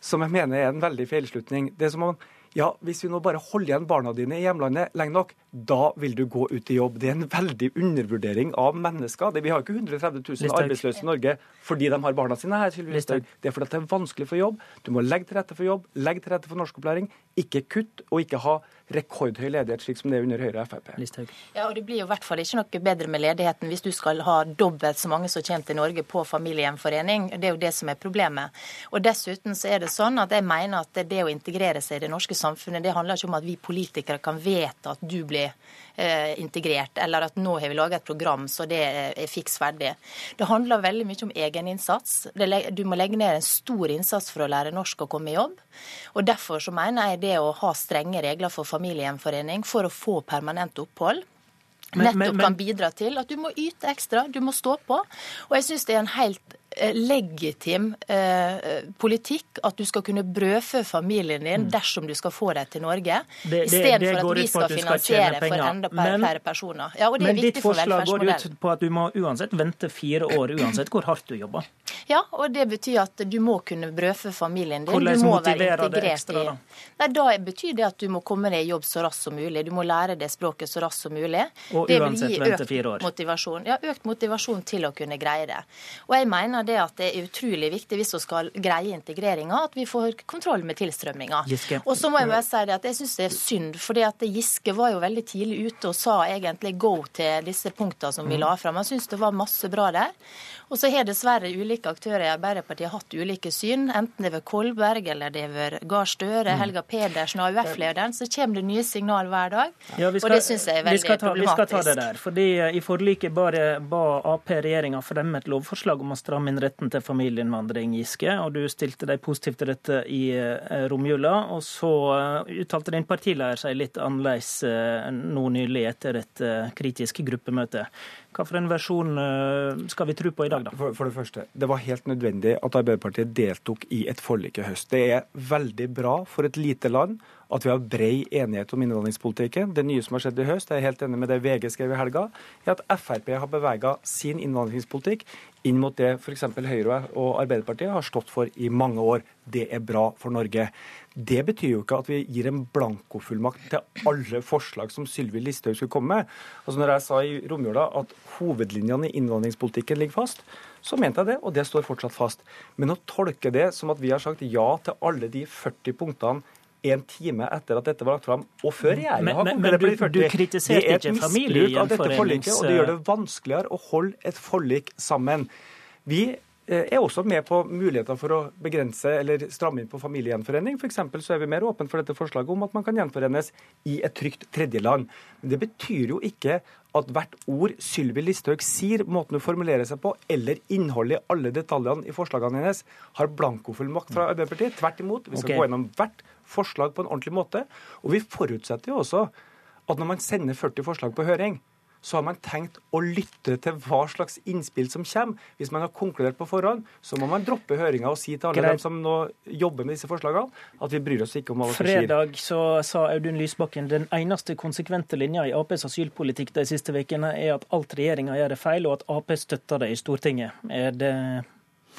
som jeg mener er en veldig feilslutning. Det er som om ja, hvis vi nå bare holder igjen barna dine i hjemlandet lenge nok, da vil du gå ut i jobb. Det er en veldig undervurdering av mennesker. vi har ikke 130 000 Listhaug. arbeidsløse i Norge fordi de har barna sine her. Listhaug. Det er fordi det er vanskelig for jobb. Du må legge til rette for jobb, legge til rette for norskopplæring. Ikke kutt og ikke ha rekordhøy ledighet, slik som det er under Høyre og Frp. Ja, og Det blir jo i hvert fall ikke noe bedre med ledigheten hvis du skal ha dobbelt så mange som kommer til Norge på familiegjenforening. Det er jo det som er problemet. Og Dessuten så er det sånn at jeg mener at det å integrere seg i det norske samfunnet, det handler ikke om at vi politikere kan vedta at du blir eh, integrert, eller at nå har vi laget et program så det er fiks ferdig. Det handler veldig mye om egeninnsats. Du må legge ned en stor innsats for å lære norsk og komme i jobb. Og Derfor så mener jeg det å ha strenge regler for familiegjenforening for å få permanent opphold nettopp men, men, men... kan bidra til at du må yte ekstra, du må stå på. Og jeg syns det er en helt legitim eh, politikk at du skal kunne brødfø familien din mm. dersom du skal få dem til Norge, istedenfor at vi skal finansiere for enda men, flere personer. Ja, men ditt forslag går ut på at du må uansett vente fire år uansett hvor hardt du jobber. Ja, og det betyr at du må kunne brødfø familien din. Hvordan du må være det ekstra, da? Nei, da betyr det at du må komme deg i jobb så raskt som mulig. Du må lære det språket så raskt som mulig. Og det vente fire år. Motivasjon. Ja, økt motivasjon til å kunne greie det. Og jeg mener mener det at det er utrolig viktig hvis vi skal greie integreringa, at vi får kontroll med tilstrømminga. Og så må jeg bare si det at jeg syns det er synd, fordi at Giske var jo veldig tidlig ute og sa egentlig go til disse punktene som vi mm. la fram. Jeg syns det var masse bra der. Og så har dessverre ulike aktører i Arbeiderpartiet hatt ulike syn. Enten det er ved Kolberg eller det er ved Gahr Støre, mm. Helga Pedersen og AUF-lederen, så kommer det nye signal hver dag. Ja, skal, og det syns jeg er veldig vi ta, problematisk. Vi skal ta det der. fordi eh, I forliket bare ba Ap regjeringa fremme et lovforslag om å stramme inn retten til familieinnvandring, Giske. Og du stilte deg positivt til dette i uh, romjula. Og så uh, uttalte din partileder seg litt annerledes nå nylig etter et kritisk gruppemøte. Hva for en versjon eh, skal vi tro på i dag, da? For, for, det første, det var helt nødvendig at Arbeiderpartiet deltok i et forlik i høst. Det er veldig bra for et lite land at vi har brei enighet om innvandringspolitikken. Det nye som har skjedd i høst, jeg er helt enig med det VG skrev i helga, er at Frp har bevega sin innvandringspolitikk inn mot det f.eks. Høyre og Arbeiderpartiet har stått for i mange år. Det er bra for Norge. Det betyr jo ikke at vi gir en blankofullmakt til alle forslag som Sylvi Listhaug skulle komme med. Altså når jeg sa i romjula at hovedlinjene i innvandringspolitikken ligger fast, så mente jeg det, og det står fortsatt fast. Men å tolke det som at vi har sagt ja til alle de 40 punktene en time etter at dette var lagt fram, og før regjeringa har konkludert på de 40. Du kritiserte ikke. Og det gjør det vanskeligere å holde et forlik sammen. Vi eh, er også med på muligheter for å begrense eller stramme inn på familiegjenforening. For så er vi mer åpne for dette forslaget om at man kan gjenforenes i et trygt tredjeland. Men det betyr jo ikke at hvert ord Sylvi Listhaug sier, måten hun formulerer seg på, eller innholdet i alle detaljene i forslagene hennes, har blankofullmakt fra Arbeiderpartiet. Tvert imot. Vi skal okay. gå gjennom hvert forslag på en ordentlig måte. Og vi forutsetter jo også at når man sender 40 forslag på høring, så har man tenkt å lytte til hva slags innspill som kommer. Hvis man har konkludert på forhånd, så må man droppe høringa og si til alle Greit. dem som nå jobber med disse forslagene, at vi bryr oss ikke om hva som sier. Fredag så sa Audun Lysbakken den eneste konsekvente linja i Aps asylpolitikk de siste ukene er at alt regjeringa gjør er feil, og at Ap støtter det i Stortinget. Er det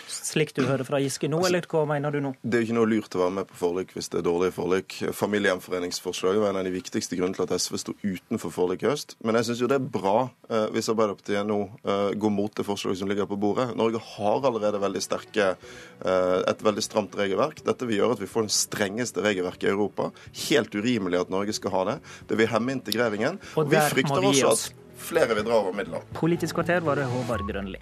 slik du hører fra Giske nå, eller hva mener du nå? Det er jo ikke noe lurt å være med på forlik hvis det er dårlig forlik. Familiegjenforeningsforslaget var en av de viktigste grunnene til at SV sto utenfor forlik i høst. Men jeg syns jo det er bra eh, hvis Arbeiderpartiet nå eh, går mot det forslaget som ligger på bordet. Norge har allerede veldig sterke, eh, et veldig stramt regelverk. Dette vil gjøre at vi får den strengeste regelverket i Europa. Helt urimelig at Norge skal ha det. Det vil hemme integreringen. Og, og vi frykter vi også at flere vil dra over midler. Politisk kvarter var det Håvard Grønli.